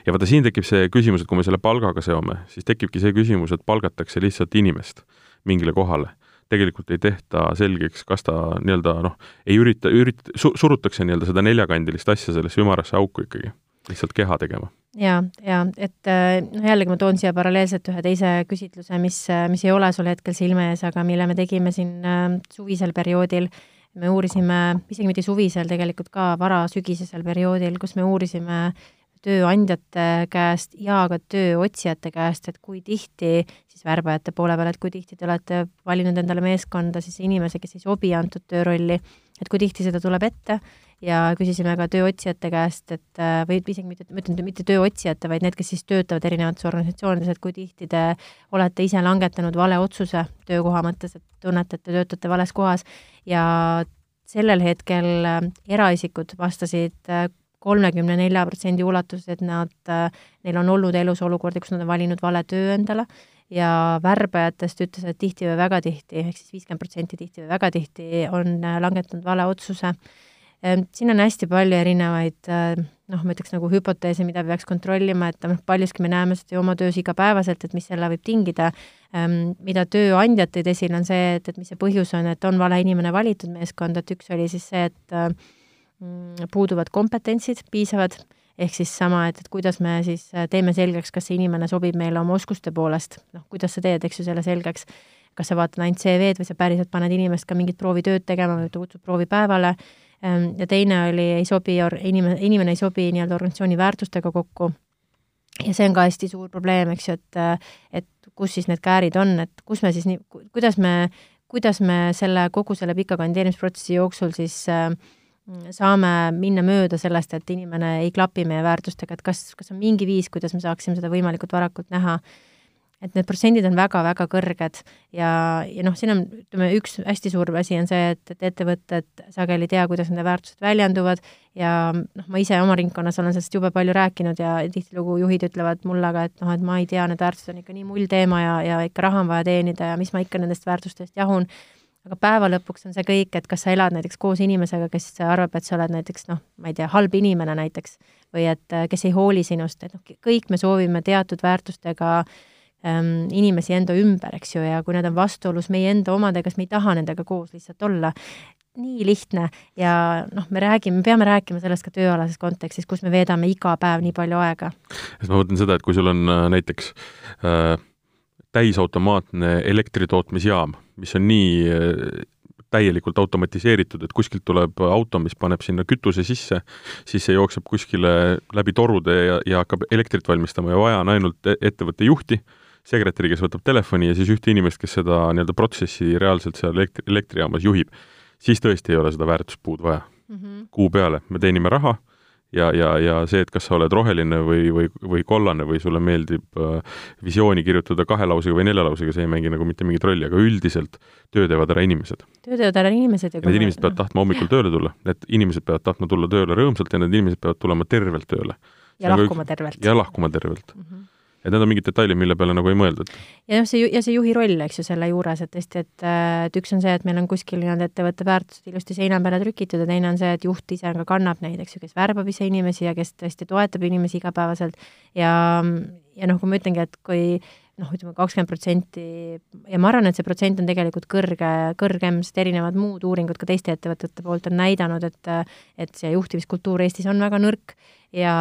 ja vaata, siin tekib see küsimus, et kui me selle palgaga seome, siis tekibki see küsimus, et palgatakse lihtsalt inimest mingile kohale. tegelikult ei tehta selgeks, kas ta nii-öelda noh, ei ürita, ürit- su,, surutakse nii-öelda seda neljakandilist asja sellesse ümarasse auku ikkagi, lihtsalt keha tegema ja, ja et noh, jällegi ma toon siia paralleelselt ühe teise küsitluse, mis, mis ei ole sul hetkel silme ees, aga mille me tegime siin äh, suvisel perioodil. me uurisime, isegi mitte suvisel, tegelikult ka varasügisesel perioodil, kus me uurisime tööandjate käest ja ka tööotsijate käest, et kui tihti siis värbajate poole peal, et kui tihti te olete valinud endale meeskonda siis inimese, kes ei sobi antud töörolli, et kui tihti seda tuleb ette ja küsisime ka tööotsijate käest, et või isegi mitte, ma ütlen mitte tööotsijate, vaid need, kes siis töötavad erinevates organisatsioonides, et kui tihti te olete ise langetanud vale otsuse töökoha mõttes, et tunnete, et te töötate vales kohas ja sellel hetkel eraisikud vastasid kolmekümne nelja protsendi ulatuses, et nad, neil on olnud elus olukordi, kus nad on valinud vale töö endale ja värbajatest ütles, et tihti või väga tihti, ehk siis viiskümmend protsenti tihti või väga tihti on langetanud vale otsuse. Siin on hästi palju erinevaid noh, ma ütleks nagu hüpoteese, mida peaks kontrollima, et noh, paljuski me näeme seda ju oma töös igapäevaselt, et mis selle võib tingida. Mida tööandjad tõid esile, on see, et, et mis see põhjus on, et on vale inimene valitud meeskonda, et üks oli siis see, et Mm, puuduvad kompetentsid piisavad, ehk siis sama, et, et kuidas me siis äh, teeme selgeks, kas see inimene sobib meile oma oskuste poolest, noh, kuidas sa teed, eks ju, selle selgeks, kas sa vaatad ainult CV-d või sa päriselt paned inimest ka mingit proovitööd tegema või ta kutsub proovipäevale, ja teine oli, ei sobi, inimene, inimene ei sobi nii-öelda organisatsiooni väärtustega kokku, ja see on ka hästi suur probleem, eks ju, et, et kus siis need käärid on, et kus me siis nii, kuidas me, kuidas me selle, kogu selle pika kandideerimisprotsessi jooksul siis äh, saame minna mööda sellest, et inimene ei klapi meie väärtustega, et kas, kas on mingi viis, kuidas me saaksime seda võimalikult varakult näha et need protsendid on väga-väga kõrged. Ja, ja noh, siin on, ütleme, üks hästi suur asi on see, et, et ettevõtted sageli ei tea, kuidas nende väärtused väljenduvad. Ja noh, ma ise oma ringkonnas olen sellest jube palju rääkinud ja tihtilugu juhid ütlevad mulle aga, et noh, et ma ei tea, need väärtused on ikka nii mull teema ja, ja ikka raha on vaja teenida ja mis ma ikka nendest väärtustest jahun. Aga päeva lõpuks on see kõik, et kas sa elad näiteks koos inimesega, kes arvab, et sa oled näiteks noh, ma ei tea, halb inimene näiteks, või et kes ei hooli sinust, et noh, kõik me soovime teatud väärtustega äh, inimesi enda ümber, eks ju, ja kui need on vastuolus meie enda omadega, siis me ei taha nendega koos lihtsalt olla. nii lihtne ja noh, me räägime, peame rääkima sellest ka tööalases kontekstis, kus me veedame iga päev nii palju aega. siis ma mõtlen seda, et kui sul on äh, näiteks äh, täisautomaatne elektritootmisjaam, mis on nii äh, täielikult automatiseeritud, et kuskilt tuleb auto, mis paneb sinna kütuse sisse, siis see jookseb kuskile läbi torude ja, ja hakkab elektrit valmistama ja vaja on ainult e-, ettevõtte juhti sekretäri, kes võtab telefoni ja siis ühte inimest, kes seda nii-öelda protsessi reaalselt seal elektri, elektrijaamas juhib, siis tõesti ei ole seda väärtuspuud vaja mm. -hmm. kuu peale, me teenime raha ja, ja, ja see, et kas sa oled roheline või, või, või kollane või sulle meeldib äh, visiooni kirjutada kahe lausega või nelja lausega, see ei mängi nagu mitte mingit rolli, aga üldiselt töö teevad ära inimesed. töö teevad ära inimesed ja need inimesed peavad tahtma hommikul tööle tulla, need inimesed peavad tahtma tulla tööle rõõmsalt ja need inimesed peavad tulema tervelt tööle. ja lahkuma tervelt. ja lahkuma tervelt mm. -hmm et need on mingid detailid, mille peale nagu ei mõeldud. ja noh, see, ja see juhi roll, eks ju, selle juures, et tõesti, et, et üks on see, et meil on kuskil nii-öelda ettevõtte väärtused ilusti seina peale trükitud ja teine on see, et juht ise ka kannab neid, eks ju, kes värbab ise inimesi ja kes tõesti toetab inimesi igapäevaselt ja, ja noh, kui ma ütlengi, et kui noh, ütleme kakskümmend protsenti ja ma arvan, et see protsent on tegelikult kõrge, kõrgem, sest erinevad muud uuringud ka teiste ettevõtete poolt on näidanud, et et see juhtimiskultuur Eestis on väga nõrk ja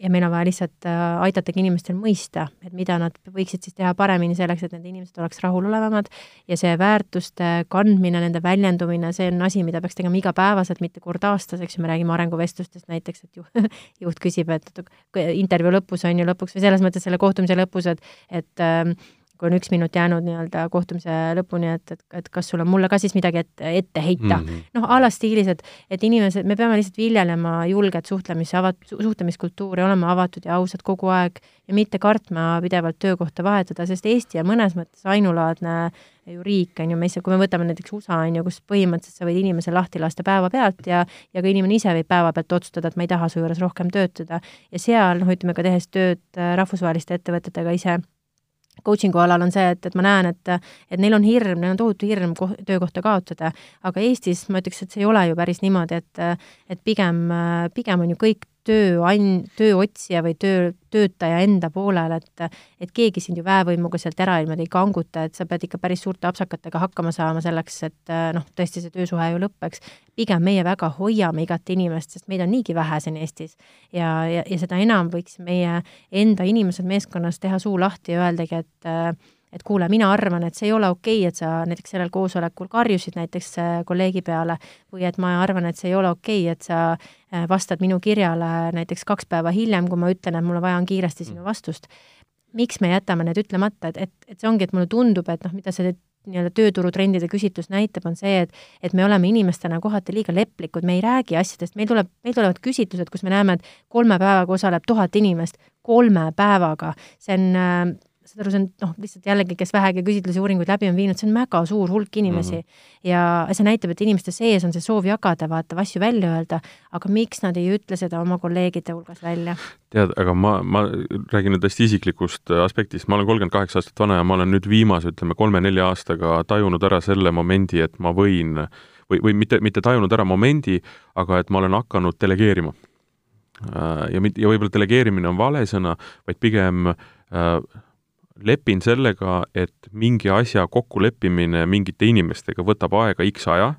ja meil on vaja lihtsalt äh, aidatagi inimestel mõista, et mida nad võiksid siis teha paremini selleks, et need inimesed oleks rahulolevamad ja see väärtuste kandmine, nende väljendumine, see on asi, mida peaks tegema igapäevaselt, mitte kord aastas, eks ju, me räägime arenguvestlustest näiteks, et ju, [laughs] juht küsib, et intervjuu lõpus on ju lõpuks või selles mõttes selle kohtumise lõpus, et et äh, kui on üks minut jäänud nii-öelda kohtumise lõpuni, et, et, et kas sul on mulle ka siis midagi ette, ette heita mm -hmm.. noh, a la stiilis, et, et inimesed, me peame lihtsalt viljelema julget suhtlemis, avat-, suhtlemiskultuuri, olema avatud ja ausad kogu aeg ja mitte kartma pidevalt töökohta vahetada, sest Eesti on mõnes mõttes ainulaadne ju riik, on ju, me ise, kui me võtame näiteks USA, on ju, kus põhimõtteliselt sa võid inimese lahti lasta päevapealt ja ja ka inimene ise võib päevapealt otsustada, et ma ei taha su juures rohkem töötada. ja seal, noh, ütleme ka tehes tööd äh, rahvusvaheliste ettevõtetega ise coaching'u alal on see, et, et ma näen, et, et neil on hirm, neil on tohutu hirm koh-, töökohta kaotada, aga Eestis ma ütleks, et see ei ole ju päris niimoodi, et et pigem, pigem on ju kõik tööand-, tööotsija või töö, töötaja enda poolel, et et keegi sind ju väevõimuga sealt ära niimoodi ei kanguta, et sa pead ikka päris suurte apsakatega hakkama saama selleks, et noh, tõesti see töösuhe ju lõpeks. pigem meie väga hoiame igat inimest, sest meid on niigi vähe siin Eestis. ja, ja, ja seda enam võiks meie enda inimesed meeskonnas teha suu lahti ja öeldagi, et et kuule, mina arvan, et see ei ole okei okay,, et sa näiteks sellel koosolekul karjusid näiteks äh, kolleegi peale või et ma arvan, et see ei ole okei okay,, et sa äh, vastad minu kirjale näiteks kaks päeva hiljem, kui ma ütlen, et mul on vaja on kiiresti sinu mm. vastust. miks me jätame need ütlemata, et, et, et see ongi, et mulle tundub, et noh, mida see nii-öelda tööturutrendide küsitlus näitab, on see, et et me oleme inimestena kohati liiga leplikud, me ei räägi asjadest, meil tuleb, meil tulevad küsitlused, kus me näeme, et kolme päevaga osaleb tuhat inimest, kolme päevaga, see on äh, saad aru, see on noh, lihtsalt jällegi, kes vähegi küsitlusi, uuringuid läbi on viinud, see on väga suur hulk inimesi mm. -hmm. ja see näitab, et inimeste sees on see soov jagada, vaata, asju välja öelda, aga miks nad ei ütle seda oma kolleegide hulgas välja? tead, aga ma, ma räägin nüüd hästi isiklikust aspektist, ma olen kolmkümmend kaheksa aastat vana ja ma olen nüüd viimase, ütleme, kolme-nelja aastaga tajunud ära selle momendi, et ma võin või, või mitte, mitte tajunud ära momendi, aga et ma olen hakanud delegeerima äh, ja mit-, ja võib-olla delegeerimine on vale sõna, vaid pigem äh, lepin sellega, et mingi asja kokkuleppimine mingite inimestega võtab aega X aja,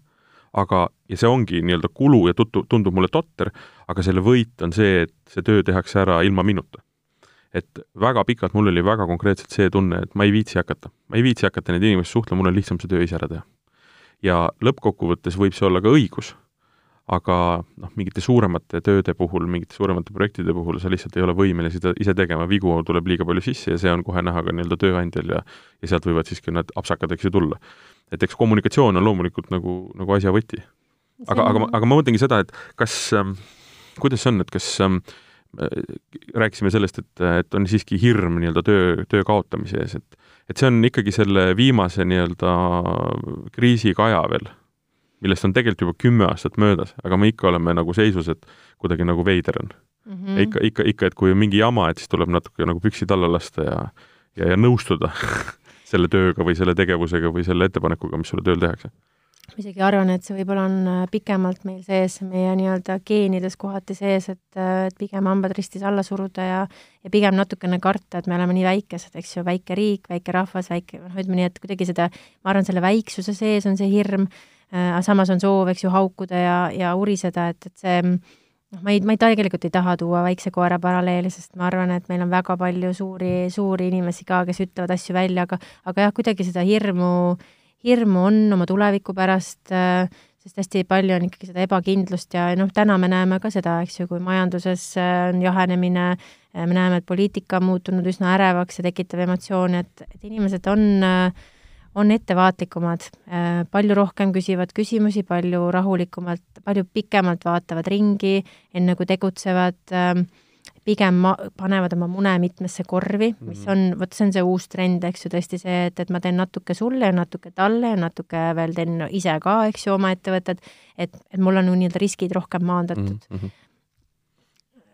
aga, ja see ongi nii-öelda kulu ja tutu-, tundub mulle totter, aga selle võit on see, et see töö tehakse ära ilma minuta. et väga pikalt mul oli väga konkreetselt see tunne, et ma ei viitsi hakata. ma ei viitsi hakata neid inimesi suhtlema, mul on lihtsam see töö ise ära teha. ja lõppkokkuvõttes võib see olla ka õigus, aga noh, mingite suuremate tööde puhul, mingite suuremate projektide puhul sa lihtsalt ei ole võimeline seda ise tegema, vigu tuleb liiga palju sisse ja see on kohe näha ka nii-öelda tööandjal ja ja sealt võivad siiski need apsakad, eks ju, tulla. et eks kommunikatsioon on loomulikult nagu, nagu asja võti. aga, aga, aga ma mõtlengi seda, et kas ähm,, kuidas see on, et kas ähm, rääkisime sellest, et, et on siiski hirm nii-öelda töö, töö kaotamise ees, et et see on ikkagi selle viimase nii-öelda kriisikaja veel millest on tegelikult juba kümme aastat möödas, aga me ikka oleme nagu seisus, et kuidagi nagu veider on mm. -hmm. ikka, ikka, ikka, et kui on mingi jama, et siis tuleb natuke nagu püksid alla lasta ja ja, ja nõustuda [laughs] selle tööga või selle tegevusega või selle ettepanekuga, mis sulle tööl tehakse ma isegi arvan, et see võib-olla on äh, pikemalt meil sees, meie nii-öelda geenides kohati sees, et, äh, et pigem hambad ristis alla suruda ja ja pigem natukene karta, et me oleme nii väikesed, eks ju, väike riik, väike rahvas, väike, noh, ütleme nii, et kuidagi seda, ma arvan, selle väiksuse sees on see hirm aga samas on soov, eks ju, haukuda ja, ja uriseda, et, et see noh, ma ei, ma ei tegelikult ei taha tuua väikse koera paralleeli, sest ma arvan, et meil on väga palju suuri, suuri inimesi ka, kes ütlevad asju välja, aga aga jah, kuidagi seda hirmu, hirmu on oma tuleviku pärast, äh, sest hästi palju on ikkagi seda ebakindlust ja noh, täna me näeme ka seda, eks ju, kui majanduses äh, on jahenemine, me näeme, et poliitika on muutunud üsna ärevaks ja tekitab emotsioone, et, et inimesed on äh, on ettevaatlikumad, äh, palju rohkem küsivad küsimusi, palju rahulikumalt, palju pikemalt vaatavad ringi, enne kui tegutsevad, ähm, pigem ma-, panevad oma mune mitmesse korvi, mis mhm. on, vot see on see uus trend, eks ju, tõesti see, et, et ma teen natuke sulle ja natuke talle ja natuke veel teen ise ka, eks ju, oma ettevõtted, et, et mul on nii-öelda riskid rohkem maandatud mm. -hmm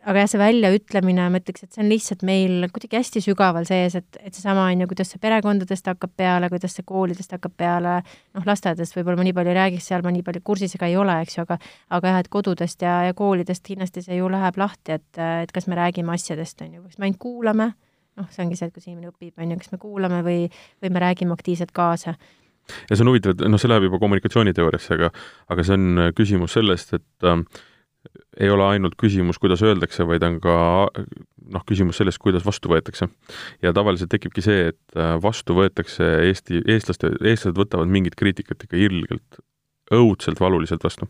aga jah, see väljaütlemine, ma ütleks, et see on lihtsalt meil kuidagi hästi sügaval sees, et, et seesama on ju, kuidas see perekondadest hakkab peale, kuidas see koolidest hakkab peale, noh, lasteaedadest võib-olla ma nii palju ei räägiks, seal ma nii palju kursis ega ei ole, eks ju, aga aga jah, et kodudest ja, ja koolidest kindlasti see ju läheb lahti, et, et kas me räägime asjadest, on ju, kas me ainult kuulame, noh, see ongi see, et kus inimene õpib, on ju, kas me kuulame või, või me räägime aktiivselt kaasa. Ja see on huvitav, et noh, see läheb juba kommunikatsiooniteooriasse, aga aga see on küsimus sellest, et äh, ei ole ainult küsimus, kuidas öeldakse, vaid on ka noh, küsimus sellest, kuidas vastu võetakse. ja tavaliselt tekibki see, et äh, vastu võetakse Eesti, eestlaste, eestlased võtavad mingit kriitikat ikka ilgelt, õudselt valuliselt vastu.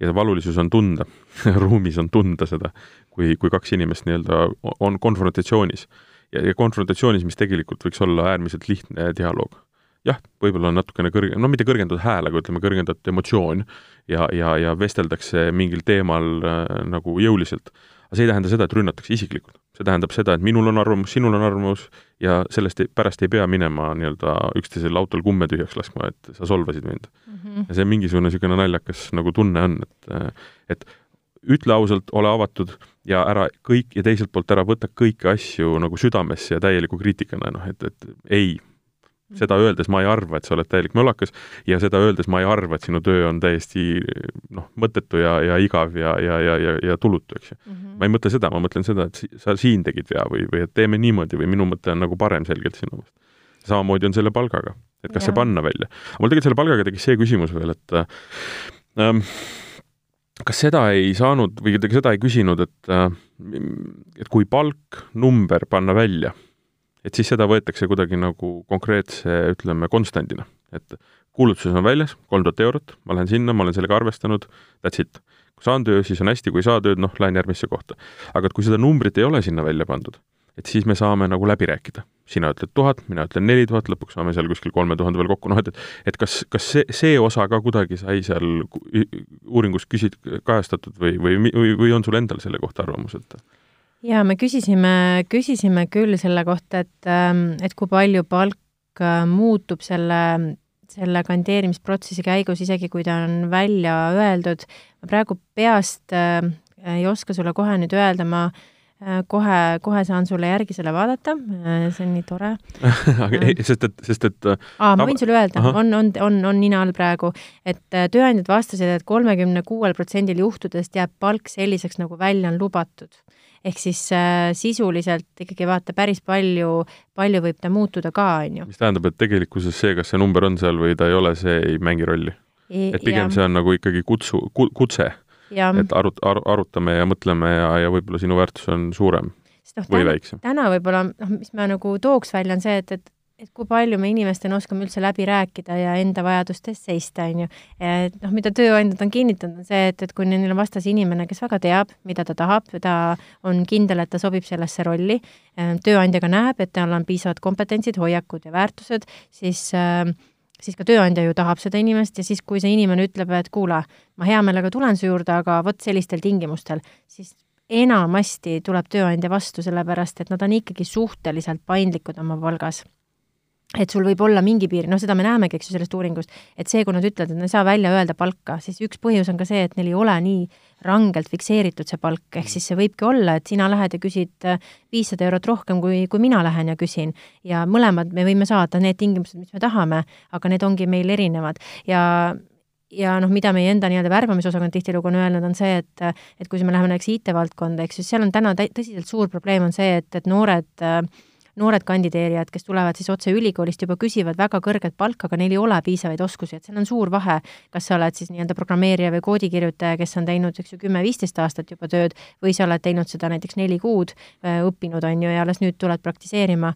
ja valulisus on tunda [laughs] ruumis on tunda seda, kui, kui kaks inimest nii-öelda on konfrontatsioonis. ja, ja konfrontatsioonis, mis tegelikult võiks olla äärmiselt lihtne dialoog jah, võib-olla on natukene kõrge, no mitte kõrgendatud hääl, aga ütleme, kõrgendatud emotsioon ja, ja, ja vesteldakse mingil teemal äh, nagu jõuliselt. aga see ei tähenda seda, et rünnatakse isiklikult. see tähendab seda, et minul on arvamus, sinul on arvamus ja sellest ei, pärast ei pea minema nii-öelda üksteisel autol kumme tühjaks laskma, et sa solvasid mind mm. -hmm. ja see mingisugune niisugune naljakas nagu tunne on, et, äh, et ütle ausalt, ole avatud ja ära kõik ja teiselt poolt ära võta kõiki asju nagu südamesse ja täieliku kriitikana, noh et, et ei, seda öeldes ma ei arva, et sa oled täielik mölakas ja seda öeldes ma ei arva, et sinu töö on täiesti noh, mõttetu ja, ja igav ja, ja, ja, ja, ja tulutu, eks ju mm. -hmm. ma ei mõtle seda, ma mõtlen seda, et sa siin tegid vea või, või et teeme niimoodi või minu mõte on nagu parem selgelt sinu meelest. samamoodi on selle palgaga, et kas ja. see panna välja. mul tegelikult selle palgaga tekkis see küsimus veel, et ähm, kas seda ei saanud või seda ei küsinud, et äh, et kui palk, number panna välja et siis seda võetakse kuidagi nagu konkreetse, ütleme, konstandina. et kuulutuses on väljas kolm tuhat eurot, ma lähen sinna, ma olen sellega arvestanud, that's it. kui saan töö, siis on hästi, kui ei saa tööd, noh, lähen järgmisse kohta. aga et kui seda numbrit ei ole sinna välja pandud, et siis me saame nagu läbi rääkida. sina ütled tuhat, mina ütlen neli tuhat, lõpuks saame seal kuskil kolme tuhande veel kokku, noh et, et et kas, kas see, see osa ka kuidagi sai seal uuringus küsid-, kajastatud või, või, või, või on sul endal selle kohta arvamus, et jaa, me küsisime, küsisime küll selle kohta, et, ähm, et kui palju palk äh, muutub selle, selle kandideerimisprotsessi käigus, isegi kui ta on välja öeldud. ma praegu peast äh, ei oska sulle kohe nüüd öelda, ma äh, kohe, kohe saan sulle järgi selle vaadata, äh, see on nii tore. [laughs] Sest et, sest et aa, ma võin sulle öelda, on, on, on, on nina all praegu, et tööandjad vastasid et, et kolmekümne kuuel protsendil juhtudest jääb palk selliseks, nagu välja on lubatud ehk siis äh, sisuliselt ikkagi vaata, päris palju, palju võib ta muutuda ka, on ju. mis tähendab, et tegelikkuses see, kas see number on seal või ta ei ole, see ei mängi rolli? et pigem ja. see on nagu ikkagi kutsu ku,, kutse. et arut-, ar-, arutame ja mõtleme ja, ja võib-olla sinu väärtus on suurem no, või täna, väiksem. täna võib-olla, noh, mis ma nagu tooks välja, on see, et, et et kui palju me inimestena oskame üldse läbi rääkida ja enda vajaduste eest seista, on ju. et noh, mida tööandjad on kinnitanud, on see, et, et kui neil on vastas inimene, kes väga teab, mida ta tahab, ta on kindel, et ta sobib sellesse rolli, äh, tööandja ka näeb, et tal on piisavad kompetentsid, hoiakud ja väärtused, siis äh, siis ka tööandja ju tahab seda inimest ja siis, kui see inimene ütleb, et kuule, ma hea meelega tulen su juurde, aga vot sellistel tingimustel, siis enamasti tuleb tööandja vastu, sellepärast et nad on ikkagi suhteliselt paindlikud oma palgas et sul võib olla mingi piir, noh, seda me näemegi, eks ju, sellest uuringust, et see, kui nad ütlevad, et nad ei saa välja öelda palka, siis üks põhjus on ka see, et neil ei ole nii rangelt fikseeritud see palk, ehk siis see võibki olla, et sina lähed ja küsid äh, viissada eurot rohkem, kui, kui mina lähen ja küsin. ja mõlemad me võime saada need tingimused, mis me tahame, aga need ongi meil erinevad ja ja noh, mida meie enda nii-öelda värbamisosakond tihtilugu on öelnud, on see, et et kui me läheme näiteks IT-valdkonda, eks ju, seal on täna tõsiselt suur probleem on see, et, et noored äh, noored kandideerijad, kes tulevad siis otse ülikoolist, juba küsivad väga kõrget palka, aga neil ei ole piisavaid oskusi, et seal on suur vahe, kas sa oled siis nii-öelda programmeerija või koodikirjutaja, kes on teinud, eks ju, kümme-viisteist aastat juba tööd, või sa oled teinud seda näiteks neli kuud, äh, õppinud, on ju, ja alles nüüd tuled praktiseerima.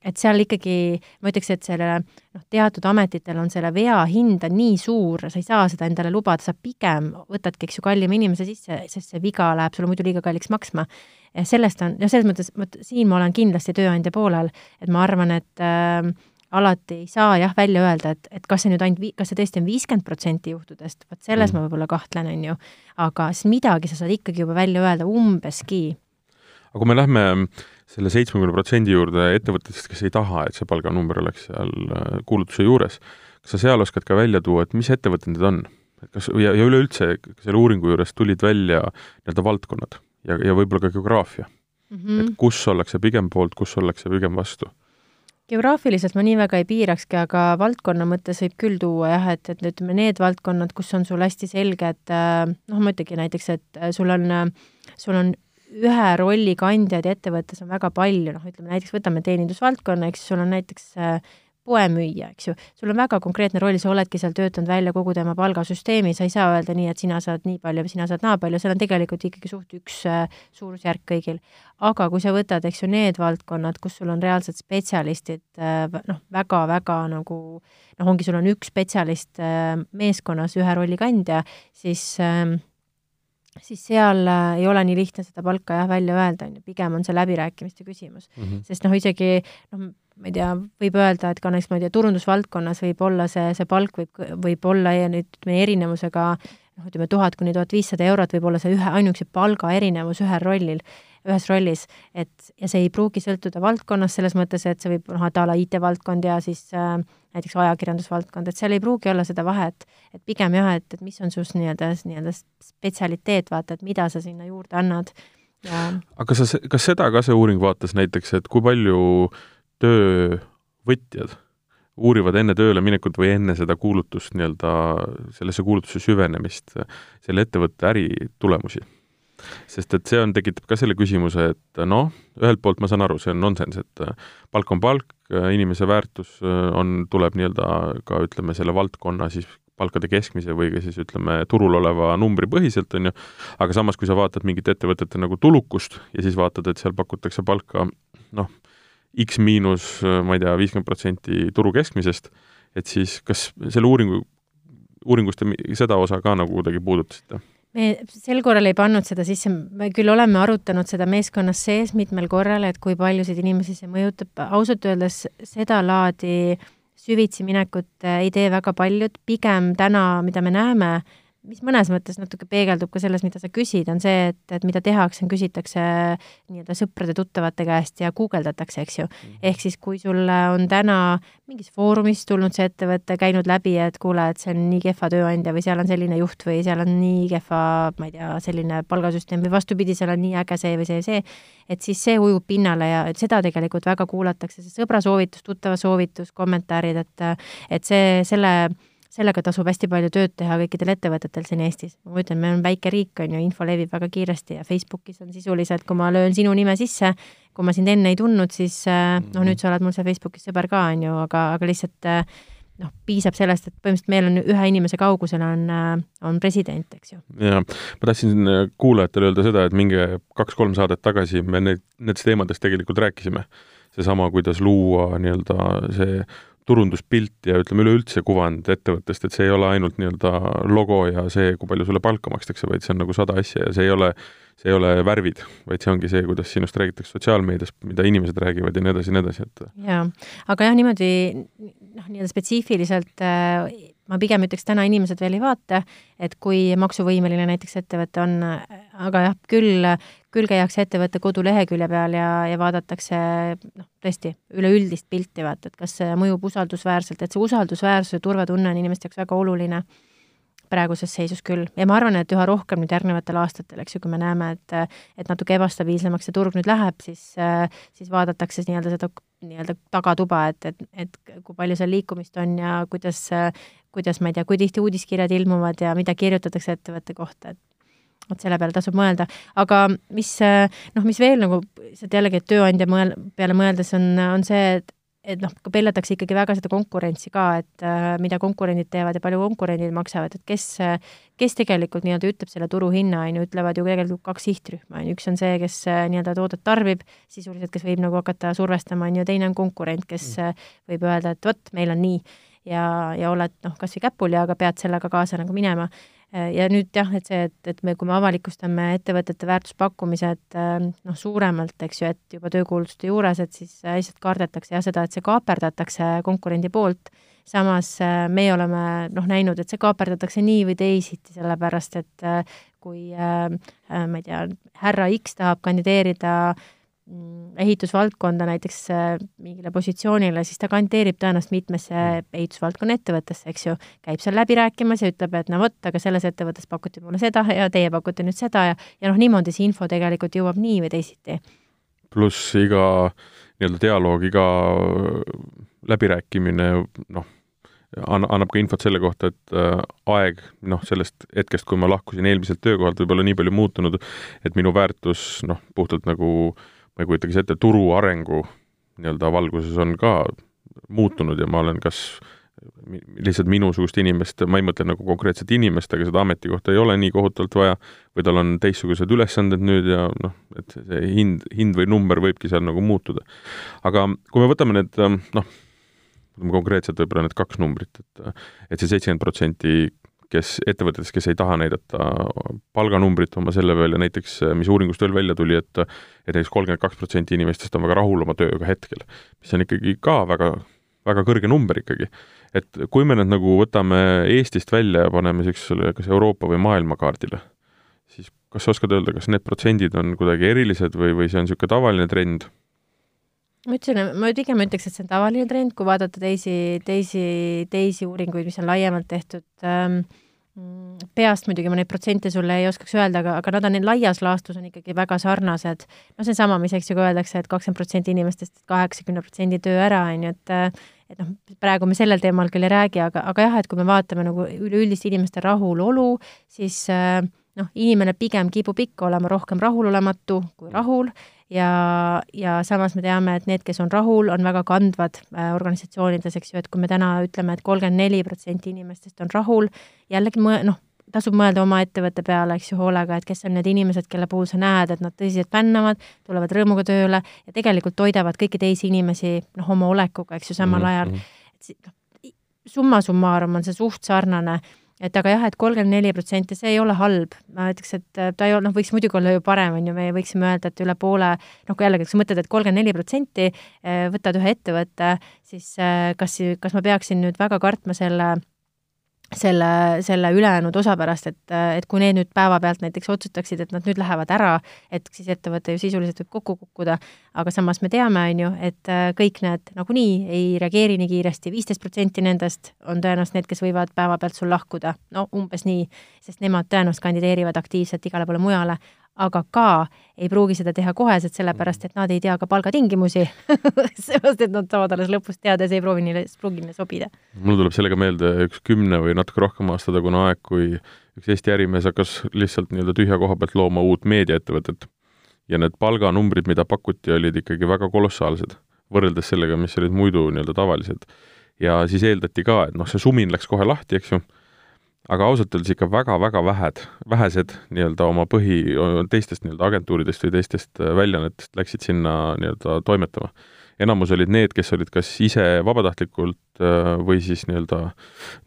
Et seal ikkagi ma ütleks, et selle noh, teatud ametitel on selle vea hind on nii suur, sa ei saa seda endale lubada, sa pigem võtadki, eks ju, kallima inimese sisse, sest see viga läheb sulle muidu liiga kalliks maksma sellest on, noh, selles mõttes, vot siin ma olen kindlasti tööandja poolel, et ma arvan, et äh, alati ei saa jah, välja öelda, et, et kas see nüüd ainult, kas see tõesti on viiskümmend protsenti juhtudest, vot selles mm. ma võib-olla kahtlen, on ju, aga siis midagi sa saad ikkagi juba välja öelda umbeski. aga kui me lähme selle seitsmekümne protsendi juurde ettevõtetest, kes ei taha, et see palganumber oleks seal äh, kuulutuse juures, kas sa seal oskad ka välja tuua, et mis ettevõtted need on? et kas, ja, ja üleüldse selle uuringu juures tulid välja nii-öelda valdkonnad ja, ja võib-olla ka geograafia mm. -hmm. et kus ollakse pigem poolt, kus ollakse pigem vastu? geograafiliselt ma nii väga ei piirakski, aga valdkonna mõttes võib küll tuua jah, et, et ütleme, need valdkonnad, kus on sul hästi selge, et äh, noh, ma ütlengi näiteks, et sul on, sul on ühe rolli kandjaid ettevõttes on väga palju, noh, ütleme näiteks võtame teenindusvaldkonna, eks sul on näiteks poemüüja, eks ju, sul on väga konkreetne roll, sa oledki seal töötanud välja kogu tema palgasüsteemi, sa ei saa öelda nii, et sina saad nii palju või sina saad naa palju, seal on tegelikult ikkagi suht üks äh, suurusjärk kõigil. aga kui sa võtad, eks ju, need valdkonnad, kus sul on reaalsed spetsialistid äh, noh, väga-väga nagu noh, ongi, sul on üks spetsialist äh, meeskonnas, ühe rolli kandja, siis äh, siis seal äh, ei ole nii lihtne seda palka jah välja öelda, on ju, pigem on see läbirääkimiste küsimus mm. -hmm. sest noh, isegi noh, ma ei tea, võib öelda, et ka näiteks ma ei tea, turundusvaldkonnas võib olla see, see palk võib, võib olla ja nüüd ütleme erinevusega noh, ütleme tuhat kuni tuhat viissada eurot võib olla see ühe, ainuüksi palga erinevus ühel rollil, ühes rollis, et ja see ei pruugi sõltuda valdkonnast selles mõttes, et see võib noh, et a la IT-valdkond ja siis äh, näiteks ajakirjandusvaldkond, et seal ei pruugi olla seda vahet, et pigem jah, et, et mis on sus nii-öelda, nii-öelda spetsialiteet, vaata, et mida sa sinna juurde annad. Ja aga sa, kas seda ka see uuring vaatas näiteks, et kui palju töövõtjad uurivad enne tööle minekut või enne seda kuulutust nii-öelda, sellesse kuulutusse süvenemist, selle ettevõtte äritulemusi. sest et see on, tekitab ka selle küsimuse, et noh, ühelt poolt ma saan aru, see on nonsenss, et palk on palk, inimese väärtus on, tuleb nii-öelda ka ütleme, selle valdkonna siis palkade keskmise või ka siis ütleme, turul oleva numbri põhiselt, on ju, aga samas, kui sa vaatad mingit ettevõtete nagu tulukust ja siis vaatad, et seal pakutakse palka noh, X miinus, ma ei tea, viiskümmend protsenti turu keskmisest, et siis kas selle uuringu, uuringust te seda osa ka nagu kuidagi puudutasite? me sel korral ei pannud seda sisse, me küll oleme arutanud seda meeskonnas sees mitmel korral, et kui paljusid inimesi see mõjutab, ausalt öeldes sedalaadi süvitsi minekut ei tee väga paljud, pigem täna, mida me näeme, mis mõnes mõttes natuke peegeldub ka selles, mida sa küsid, on see, et, et mida tehakse, küsitakse nii-öelda sõprade-tuttavate käest ja guugeldatakse, eks ju. -hmm. ehk siis, kui sulle on täna mingis foorumis tulnud see ettevõte, käinud läbi, et kuule, et see on nii kehva tööandja või seal on selline juht või seal on nii kehva, ma ei tea, selline palgasüsteem või vastupidi, seal on nii äge see või see, see, et siis see ujub pinnale ja seda tegelikult väga kuulatakse, see sõbra soovitus, tuttava soovitus, kommentaarid, et et see, selle sellega tasub hästi palju tööd teha kõikidel ettevõtetel siin Eestis. ma ütlen, meil on väike riik, on ju, info levib väga kiiresti ja Facebookis on sisuliselt, kui ma löön sinu nime sisse, kui ma sind enne ei tundnud, siis äh, noh, nüüd sa oled mul seal Facebookis sõber ka, on ju, aga, aga lihtsalt äh, noh, piisab sellest, et põhimõtteliselt meil on ühe inimese kaugusel on, äh, on president, eks ju. jaa, ma tahtsin kuulajatele öelda seda, et minge kaks-kolm saadet tagasi me need, nendest teemadest tegelikult rääkisime seesama, kuidas luua nii-öelda see turunduspilt ja ütleme üleüldse kuvand ettevõttest, et see ei ole ainult nii-öelda logo ja see, kui palju sulle palka makstakse, vaid see on nagu sada asja ja see ei ole, see ei ole värvid, vaid see ongi see, kuidas sinust räägitakse sotsiaalmeedias, mida inimesed räägivad ja nii edasi ja nii edasi, et jaa, aga jah, niimoodi noh, nii-öelda spetsiifiliselt äh, ma pigem ütleks, täna inimesed veel ei vaata, et kui maksuvõimeline näiteks ettevõte on, aga jah, küll, küll käiakse ettevõtte kodulehekülje peal ja, ja vaadatakse noh, tõesti üleüldist pilti, vaata, et kas see mõjub usaldusväärselt, et see usaldusväärsus ja turvatunne on inimeste jaoks väga oluline praeguses seisus küll. Ja ma arvan, et üha rohkem nüüd järgnevatel aastatel, eks ju, kui me näeme, et et natuke ebastabiilsemaks see turg nüüd läheb, siis, siis vaadatakse nii-öelda seda nii-öelda tagatuba, et, et, et kui palju seal liikumist on ja kuidas, kuidas, ma ei tea, kui tihti uudiskirjad ilmuvad ja mida kirjutatakse ettevõtte kohta, et vot selle peale tasub mõelda, aga mis noh, mis veel nagu sealt jällegi, et tööandja mõel-, peale mõeldes on, on see, et et noh, peljatakse ikkagi väga seda konkurentsi ka, et äh, mida konkurendid teevad ja palju konkurendid maksavad, et kes, kes tegelikult nii-öelda ütleb selle turuhinna, on ju, ütlevad ju tegelikult kaks sihtrühma, on ju, üks on see, kes äh, nii-öelda toodet tarbib, sisuliselt, kes võib nagu hakata survestama, on ju, teine on konkurent, kes mm. Võib öelda, et vot, meil on nii. Ja, ja oled noh, kas või käpuli, aga pead sellega kaasa nagu minema ja nüüd jah, et see, et, et me, kui me avalikustame ettevõtete väärtuspakkumised äh, noh, suuremalt, eks ju, et juba töökuulutuste juures, et siis äh, lihtsalt kardetakse jah seda, et see kaaperdatakse konkurendi poolt, samas meie oleme noh, näinud, et see kaaperdatakse nii või teisiti, sellepärast et kui ma ei tea, härra X tahab kandideerida äh, ehitusvaldkonda näiteks äh, mingile positsioonile, siis ta kandideerib tõenäoliselt mitmesse mm. ehitusvaldkonna ettevõttesse, eks ju, käib seal läbi rääkimas ja ütleb, et no vot, aga selles ettevõttes pakuti mulle seda ja teie pakute nüüd seda ja, ja noh, niimoodi see info tegelikult jõuab nii või teisiti. pluss iga nii-öelda dialoog, iga läbirääkimine, noh, annab ka infot selle kohta, et äh, aeg, noh, sellest hetkest, kui ma lahkusin eelmiselt töökohalt, võib olla nii palju muutunud, et minu väärtus, noh, puhtalt nagu äh, ma ei kujutagi ette, turu arengu nii-öelda valguses on ka muutunud ja ma olen kas lihtsalt minusugust inimest, ma ei mõtle nagu konkreetset inimest, aga seda ametikohta ei ole nii kohutavalt vaja, või tal on teistsugused ülesanded nüüd ja noh, et see hind, hind või number võibki seal nagu muutuda. aga kui me võtame need noh, konkreetselt võib-olla need kaks numbrit, et et see seitsekümmend protsenti kes, ettevõtetes, kes ei taha näidata palganumbrit oma selle peal ja näiteks, mis uuringust veel välja tuli, et et näiteks kolmkümmend kaks protsenti inimestest on väga rahul oma tööga hetkel, mis on ikkagi ka väga, väga kõrge number ikkagi. et kui me need nagu võtame Eestist välja ja paneme niisugusele kas Euroopa või maailmakaardile, siis kas sa oskad öelda, kas need protsendid on kuidagi erilised või, või see on niisugune tavaline trend? Ma ütlesin, ma pigem ütleks, et see on tavaline trend, kui vaadata teisi, teisi, teisi uuringuid, mis on laiemalt tehtud ähm,, peast muidugi ma neid protsente sulle ei oskaks öelda, aga, aga nad on laias laastus on ikkagi väga sarnased. no see on sama, mis eks ju ka öeldakse et, et kakskümmend protsenti inimestest kaheksakümne protsendi töö ära, on ju, et et noh, praegu me sellel teemal küll ei räägi, aga, aga jah, et kui me vaatame nagu üleüldist inimeste rahulolu, siis äh, noh, inimene pigem kipub ikka olema rohkem rahulolematu kui rahul ja, ja samas me teame, et need, kes on rahul, on väga kandvad äh, organisatsioonides, eks ju, et kui me täna ütleme et, et kolmkümmend neli protsenti inimestest on rahul, jällegi mõ-, noh, tasub mõelda oma ettevõtte peale, eks ju, hoolega, et kes on need inimesed, kelle puhul sa näed, et nad tõsiselt fännavad, tulevad rõõmuga tööle ja tegelikult toidavad kõiki teisi inimesi noh, oma olekuga, eks ju, samal mm -hmm. ajal. et noh, summa summarum on see suht sarnane et aga jah, et kolmkümmend neli protsenti, see ei ole halb, ma ütleks, et äh, ta ei ole, noh, võiks muidugi olla ju parem, on ju, me võiksime öelda, et üle poole, noh, kui jällegi, kui sa mõtled, et kolmkümmend neli protsenti äh, võtad ühe ettevõtte, siis äh, kas, kas ma peaksin nüüd väga kartma selle selle, selle ülejäänud osa pärast, et, et kui need nüüd päevapealt näiteks otsustaksid, et nad nüüd lähevad ära, et siis ettevõte ju sisuliselt võib kokku kukkuda, aga samas me teame, on ju, et äh, kõik need nagunii ei reageeri nii kiiresti, viisteist protsenti nendest on tõenäoliselt need, kes võivad päevapealt sul lahkuda, no umbes nii, sest nemad tõenäoliselt kandideerivad aktiivselt igale poole mujale, aga ka ei pruugi seda teha koheselt, sellepärast et nad ei tea ka palgatingimusi [laughs] seepärast, et nad saavad alles lõpus teada ja see ei proovi neile, pruugi neile sobida. mul tuleb sellega meelde üks kümne või natuke rohkem aasta tagune aeg, kui üks Eesti ärimees hakkas lihtsalt nii-öelda tühja koha pealt looma uut meediaettevõtet. ja need palganumbrid, mida pakuti, olid ikkagi väga kolossaalsed, võrreldes sellega, mis olid muidu nii-öelda tavalised. ja siis eeldati ka, et noh, see sumin läks kohe lahti, eks ju aga ausalt öeldes ikka väga-väga vähed, vähesed nii-öelda oma põhi, teistest nii-öelda agentuuridest või teistest äh, väljaannetest läksid sinna nii-öelda toimetama. enamus olid need, kes olid kas ise vabatahtlikult äh, või siis nii-öelda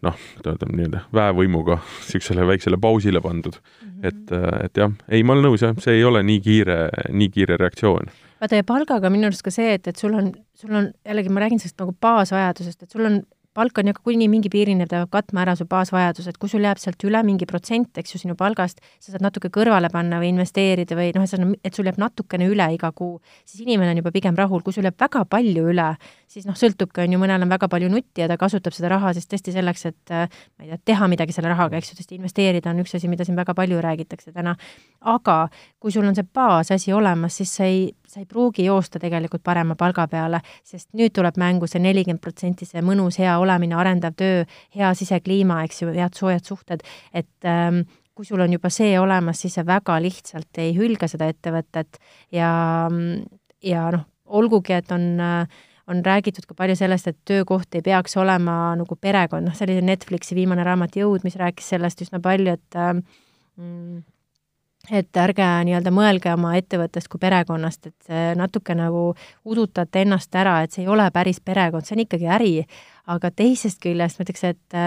noh, ütleme nii-öelda väevõimuga [laughs] niisugusele väiksele pausile pandud mm. -hmm. et, äh, et jah, ei, ma olen nõus jah, see ei ole nii kiire, nii kiire reaktsioon vaata ja palgaga minu arust ka see, et, et sul on, sul on jällegi, ma räägin sellest nagu baasvajadusest, et sul on palk on ju kuni mingi piirini, ta peab katma ära su baasvajadused, kui sul jääb sealt üle mingi protsent, eks ju, sinu palgast, sa saad natuke kõrvale panna või investeerida või noh, et sul jääb natukene üle iga kuu, siis inimene on juba pigem rahul, kui sul jääb väga palju üle, siis noh, sõltubki, on ju, mõnel on väga palju nutti ja ta kasutab seda raha siis tõesti selleks, et ma ei tea, teha midagi selle rahaga, eks ju, tõesti investeerida on üks asi, mida siin väga palju räägitakse täna. aga kui sul on see baasasi olemas, siis sa ei, sa ei pruugi joosta tegelikult parema palga peale, sest nüüd tuleb mängu see nelikümmend protsenti, see mõnus, hea olemine, arendav töö, hea sisekliima, eks ju, head soojad suhted, et ähm, kui sul on juba see olemas, siis sa väga lihtsalt ei hülga seda ettevõtet ja, ja noh, olgugi, et on on räägitud ka palju sellest, et töökoht ei peaks olema nagu perekond, noh, see oli Netflixi viimane raamat Jõud, mis rääkis sellest üsna palju, et mm, et ärge nii-öelda mõelge oma ettevõttest kui perekonnast, et see natuke nagu udutate ennast ära, et see ei ole päris perekond, see on ikkagi äri, aga teisest küljest ma ütleks, et,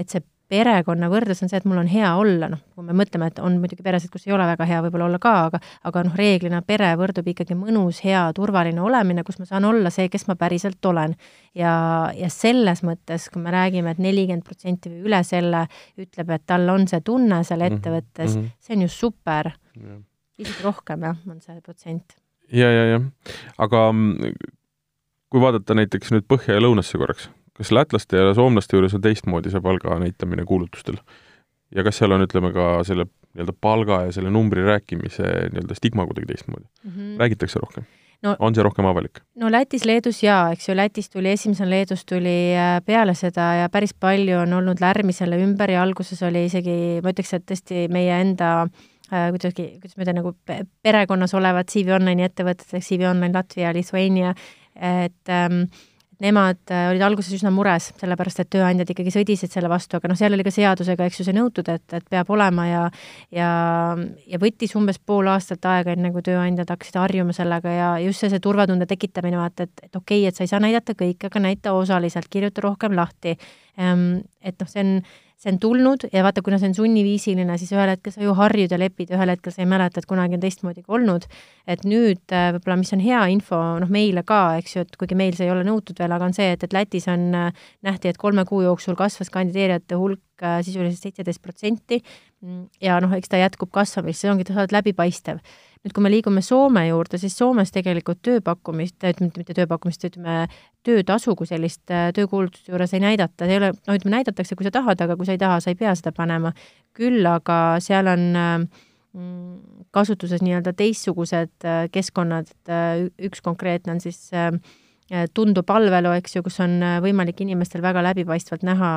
et see perekonna võrdlus on see, et mul on hea olla, noh, kui me mõtleme, et on muidugi peresid, kus ei ole väga hea võib-olla olla ka, aga aga noh, reeglina pere võrdub ikkagi mõnus, hea, turvaline olemine, kus ma saan olla see, kes ma päriselt olen. ja, ja selles mõttes, kui me räägime et, et nelikümmend protsenti või üle selle ütleb, et tal on see tunne seal mhm, ettevõttes mm, -hmm. see on ju super. isegi rohkem jah, on see protsent. ja, ja, jah, aga mm, kui vaadata näiteks nüüd põhja ja lõunasse korraks kas lätlaste ja soomlaste juures on teistmoodi see palga näitamine kuulutustel? ja kas seal on, ütleme, ka selle nii-öelda palga ja selle numbri rääkimise nii-öelda stigma kuidagi teistmoodi mm? -hmm. räägitakse rohkem no,? on see rohkem avalik? no Lätis, Leedus jaa, eks ju, Lätis tuli esimesena, Leedus tuli äh, peale seda ja päris palju on olnud lärmi selle ümber ja alguses oli isegi, ma ütleks, et tõesti meie enda äh, kuidagi, kuidas ma ütlen, nagu perekonnas olevad CV Online'i ettevõtted, CV Online Latvia, Lithuania, et ähm, nemad äh, olid alguses üsna mures, sellepärast et tööandjad ikkagi sõdisid selle vastu, aga noh, seal oli ka seadusega, eks ju, see nõutud, et, et peab olema ja ja, ja võttis umbes pool aastat aega, enne kui tööandjad hakkasid harjuma sellega ja just see, see turvatunde tekitamine, vaata, et, et okei okay,, et sa ei saa näidata kõike, aga näita osaliselt, kirjuta rohkem lahti. Ehm, et noh, see on see on tulnud ja vaata, kuna see on sunniviisiline, siis ühel hetkel sa ju harjud ja lepid, ühel hetkel sa ei mäleta, et kunagi on teistmoodi olnud. et nüüd äh, võib-olla, mis on hea info, noh, meile ka, eks ju, et kuigi meil see ei ole nõutud veel, aga on see, et, et Lätis on, äh, nähti, et kolme kuu jooksul kasvas kandideerijate hulk äh, sisuliselt seitseteist protsenti mm, ja noh, eks ta jätkub kasvamist, see ongi, sa oled läbipaistev nüüd, kui me liigume Soome juurde, siis Soomes tegelikult tööpakkumist, mitte tööpakkumist, ütleme, töötasu kui sellist äh, töökuulutuse juures ei näidata, ei ole, no ütleme, näidatakse, kui sa tahad, aga kui sa ei taha, sa ei pea seda panema. küll aga seal on mm, kasutuses nii-öelda teistsugused äh, keskkonnad, et äh, üks konkreetne on siis Tundu palvelu, eks ju, kus on võimalik inimestel väga läbipaistvalt näha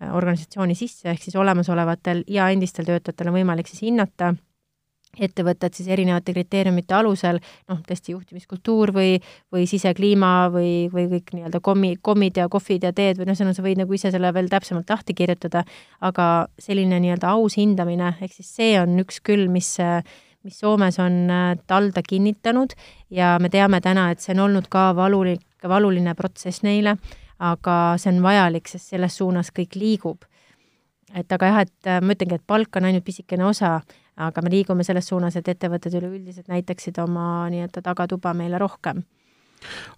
organisatsiooni sisse, ehk siis olemasolevatel ja endistel töötajatel on võimalik siis hinnata ettevõtted siis erinevate kriteeriumite alusel, noh, tõesti juhtimiskultuur või, või sisekliima või, või kõik nii-öelda kommi, kommid ja kohvid ja teed või noh, mõttes sa võid nagu ise selle veel täpsemalt lahti kirjutada, aga selline nii-öelda aus hindamine, ehk siis see on üks küll, mis mis Soomes on äh, talda kinnitanud ja me teame täna, et see on olnud ka valulik, valuline protsess neile, aga see on vajalik, sest selles suunas kõik liigub. et aga jah, et äh, ma ütlengi, et palk on ainult pisikene osa, aga me liigume selles suunas, et ettevõtted üleüldiselt näitaksid oma nii-öelda tagatuba meile rohkem.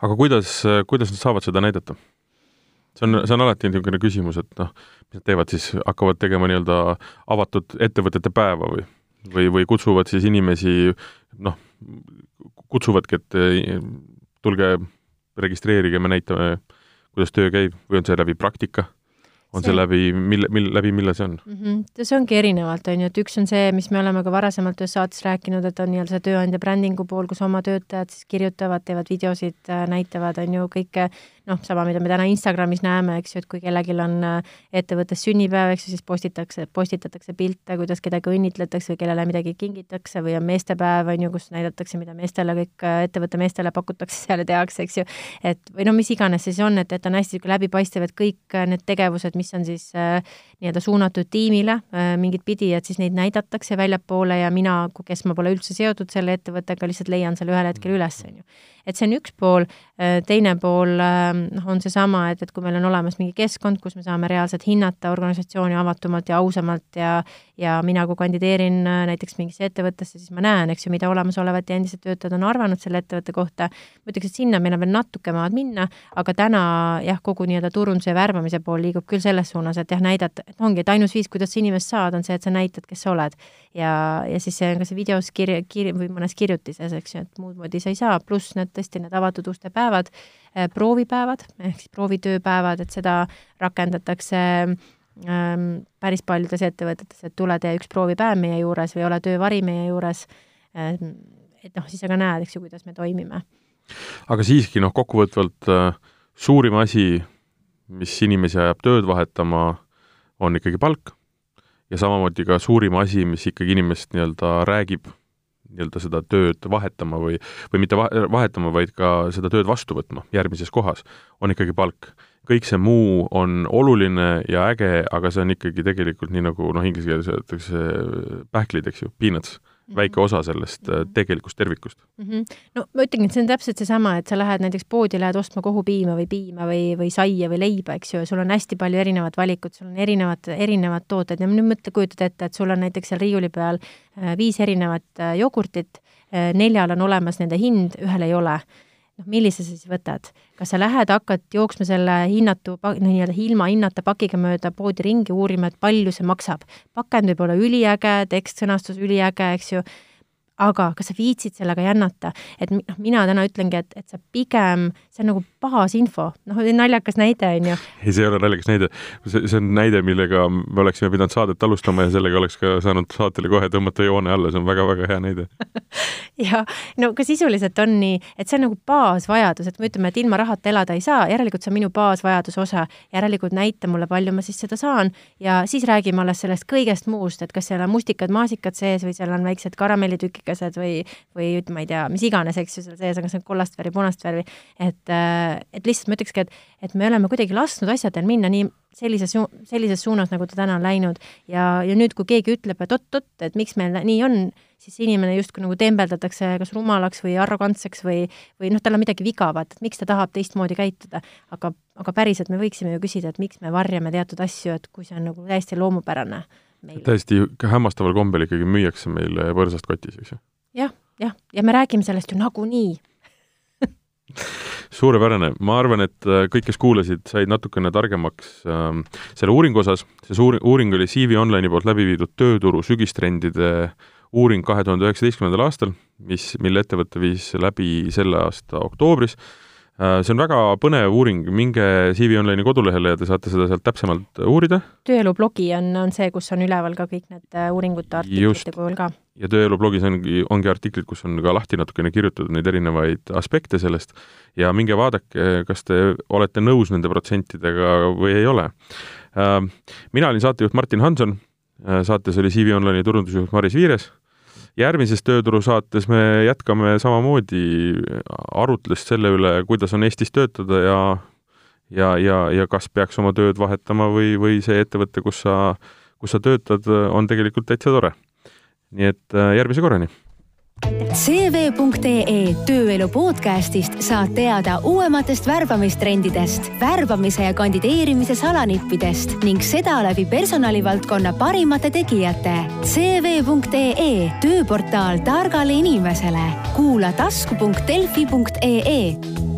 aga kuidas, kuidas nad saavad seda näidata? see on, see on alati niisugune küsimus, et noh, mis nad teevad siis, hakkavad tegema nii-öelda avatud ettevõtete päeva või, või, või kutsuvad siis inimesi noh, kutsuvadki, et tulge, registreerige, me näitame, kuidas töö käib või on see läbi praktika on see, see läbi, mille, mille, läbi mille see on mm? -hmm. see ongi erinevalt, on ju, et üks on see, mis me oleme ka varasemalt ühes saates rääkinud, et on nii-öelda see tööandja brändingu pool, kus oma töötajad siis kirjutavad, teevad videosid, näitavad, on ju, kõike noh, sama, mida me täna Instagramis näeme, eks ju, et kui kellelgi on äh, ettevõttes sünnipäev, eks ju, siis postitakse, postitatakse pilte, kuidas kedagi õnnitletakse või kellele midagi kingitakse või on meestepäev, on ju, kus näidatakse, mida meestele kõik, äh, ettevõtte meestele pakutakse seal ja tehakse, eks ju. et või no mis iganes see siis on, et, et on hästi läbipaistev, et kõik need tegevused, mis on siis äh, nii-öelda suunatud tiimile äh, mingit pidi, et siis neid näidatakse väljapoole ja mina, kes ma pole üldse seotud selle ettevõttega, lihtsalt leian selle ühel hetkel üles, on ju. Et see on üks pool, äh, teine pool noh, on seesama, et, et kui meil on olemas mingi keskkond, kus me saame reaalselt hinnata organisatsiooni avatumalt ja ausamalt ja ja mina, kui kandideerin näiteks mingisse ettevõttesse, siis ma näen, eks ju, mida olemasolevad ja endised töötajad on arvanud selle ettevõtte kohta, ma ütleks, et sinna meil on veel natuke maad minna, aga täna jah, kogu nii-öelda turunduse ja värbamise pool liigub küll selles suunas, et jah, näidata, et ongi, et ainus viis, kuidas sa inimest saad, on see, et sa näitad, kes sa oled. ja, ja siis see on ka see videos kirja, kirja või mõnes kirjutises, eks ju, et muud moodi sa ei saa, pluss need tõesti need avatud uste päevad, eh, proovipäevad ehk siis proovitööpäevad, et seda rakendatakse ähm, päris paljudes ettevõtetes, et tule tee üks proovipäev meie juures või ole töövari meie juures ähm,. et noh, siis sa ka näed, eks ju, kuidas me toimime. aga siiski noh, kokkuvõtvalt äh, suurim asi, mis inimesi ajab tööd vahetama, on ikkagi palk ja samamoodi ka suurim asi, mis ikkagi inimest nii-öelda räägib nii-öelda seda tööd vahetama või, või mitte vahetama, vaid ka seda tööd vastu võtma järgmises kohas, on ikkagi palk. Kõik see muu on oluline ja äge, aga see on ikkagi tegelikult nii, nagu noh, inglise keeles öeldakse pähklid, eks ju, peanuts väike osa sellest äh, mhm. tegelikust tervikust mm. -hmm. no ma ütlengi, et see on täpselt seesama, et sa lähed näiteks poodi, lähed ostma kohupiima või piima või, või saia või leiba, eks ju, sul on hästi palju erinevat valikut, sul on erinevad, erinevad tooted ja nüüd mõtle, kujutad ette, et sul on näiteks seal riiuli peal äh, viis erinevat jogurtit, neljal on olemas nende hind, ühel ei ole noh, millise sa siis võtad? kas sa lähed, hakkad jooksma selle hinnatu, noh, nii-öelda ilma hinnata pakiga mööda poodi ringi uurima, et palju see maksab? pakend võib olla üliäge, tekstsõnastus üliäge, eks ju, aga kas sa viitsid sellega jännata, et noh, mina täna ütlengi, et, et sa pigem, see on nagu baasinfo, noh, naljakas näide, on ju. ei, see ei ole naljakas näide. see, see on näide, millega me oleksime pidanud saadet alustama ja sellega oleks ka saanud saatele kohe tõmmata joone alla, see on väga-väga hea näide. [laughs] Ja no ka sisuliselt on nii, et see on nagu baasvajadus, et me ütleme, et ilma rahata elada ei saa, järelikult see on minu baasvajaduse osa, järelikult näita mulle, palju ma siis seda saan. Ja siis räägime alles sellest kõigest muust, et kas seal on mustikad, maasikad sees või seal on väiksed karamellitükid, tükikesed või, või ma ei tea, mis iganes, eks ju, seal sees, aga see on kollast värvi, punast värvi, et, äh, et lihtsalt ma ütlekski, et, et me oleme kuidagi lasknud asjadel minna nii sellises, sellises suunas, nagu ta täna on läinud ja, ja nüüd, kui keegi ütleb, et oot-oot, et miks meil nii on, siis inimene justkui nagu tembeldatakse kas rumalaks või arrogantseks või, või noh, tal on midagi viga, vaata, et miks ta tahab teistmoodi käituda. aga, aga päriselt me võiksime ju küsida, et miks me varjame teatud asju, et kui see on nagu täiesti loomupärane meil. täiesti hämmastaval kombel ikkagi müüakse meile põrsast kotis, eks ju? jah, jah, ja me räägime sellest ju nagunii [laughs] suurepärane, ma arvan, et äh, kõik, kes kuulasid, said natukene targemaks äh, selle uuringu osas, see suur uuring oli CV Online'i poolt läbi viidud tööturu sügistrendide uuring kahe tuhande üheksateistkümnendal aastal, mis, mille ettevõte viis läbi selle aasta oktoobris see on väga põnev uuring, minge CV Online'i kodulehele ja te saate seda sealt täpsemalt uurida. tööelu blogi on, on see, kus on üleval ka kõik need äh, uuringute artiklite kujul ka. ja tööelu blogis ongi, ongi artiklid, kus on ka lahti natukene kirjutatud neid erinevaid aspekte sellest ja minge vaadake, kas te olete nõus nende protsentidega või ei ole. Äh, mina olin saatejuht Martin Hanson, saates oli CV Online'i turundusjuht Maris Viires järgmises tööturusaates me jätkame samamoodi arutlust selle üle, kuidas on Eestis töötada ja ja, ja, ja kas peaks oma tööd vahetama või, või see ettevõte, kus sa, kus sa töötad, on tegelikult täitsa tore. nii et äh, järgmise korrani CV.ee tööelu podcastist saad teada uuematest värbamistrendidest, värbamise ja kandideerimise salanippidest ning seda läbi personalivaldkonna parimate tegijate. CV.ee tööportaal targale inimesele. kuula tasku.delfi.ee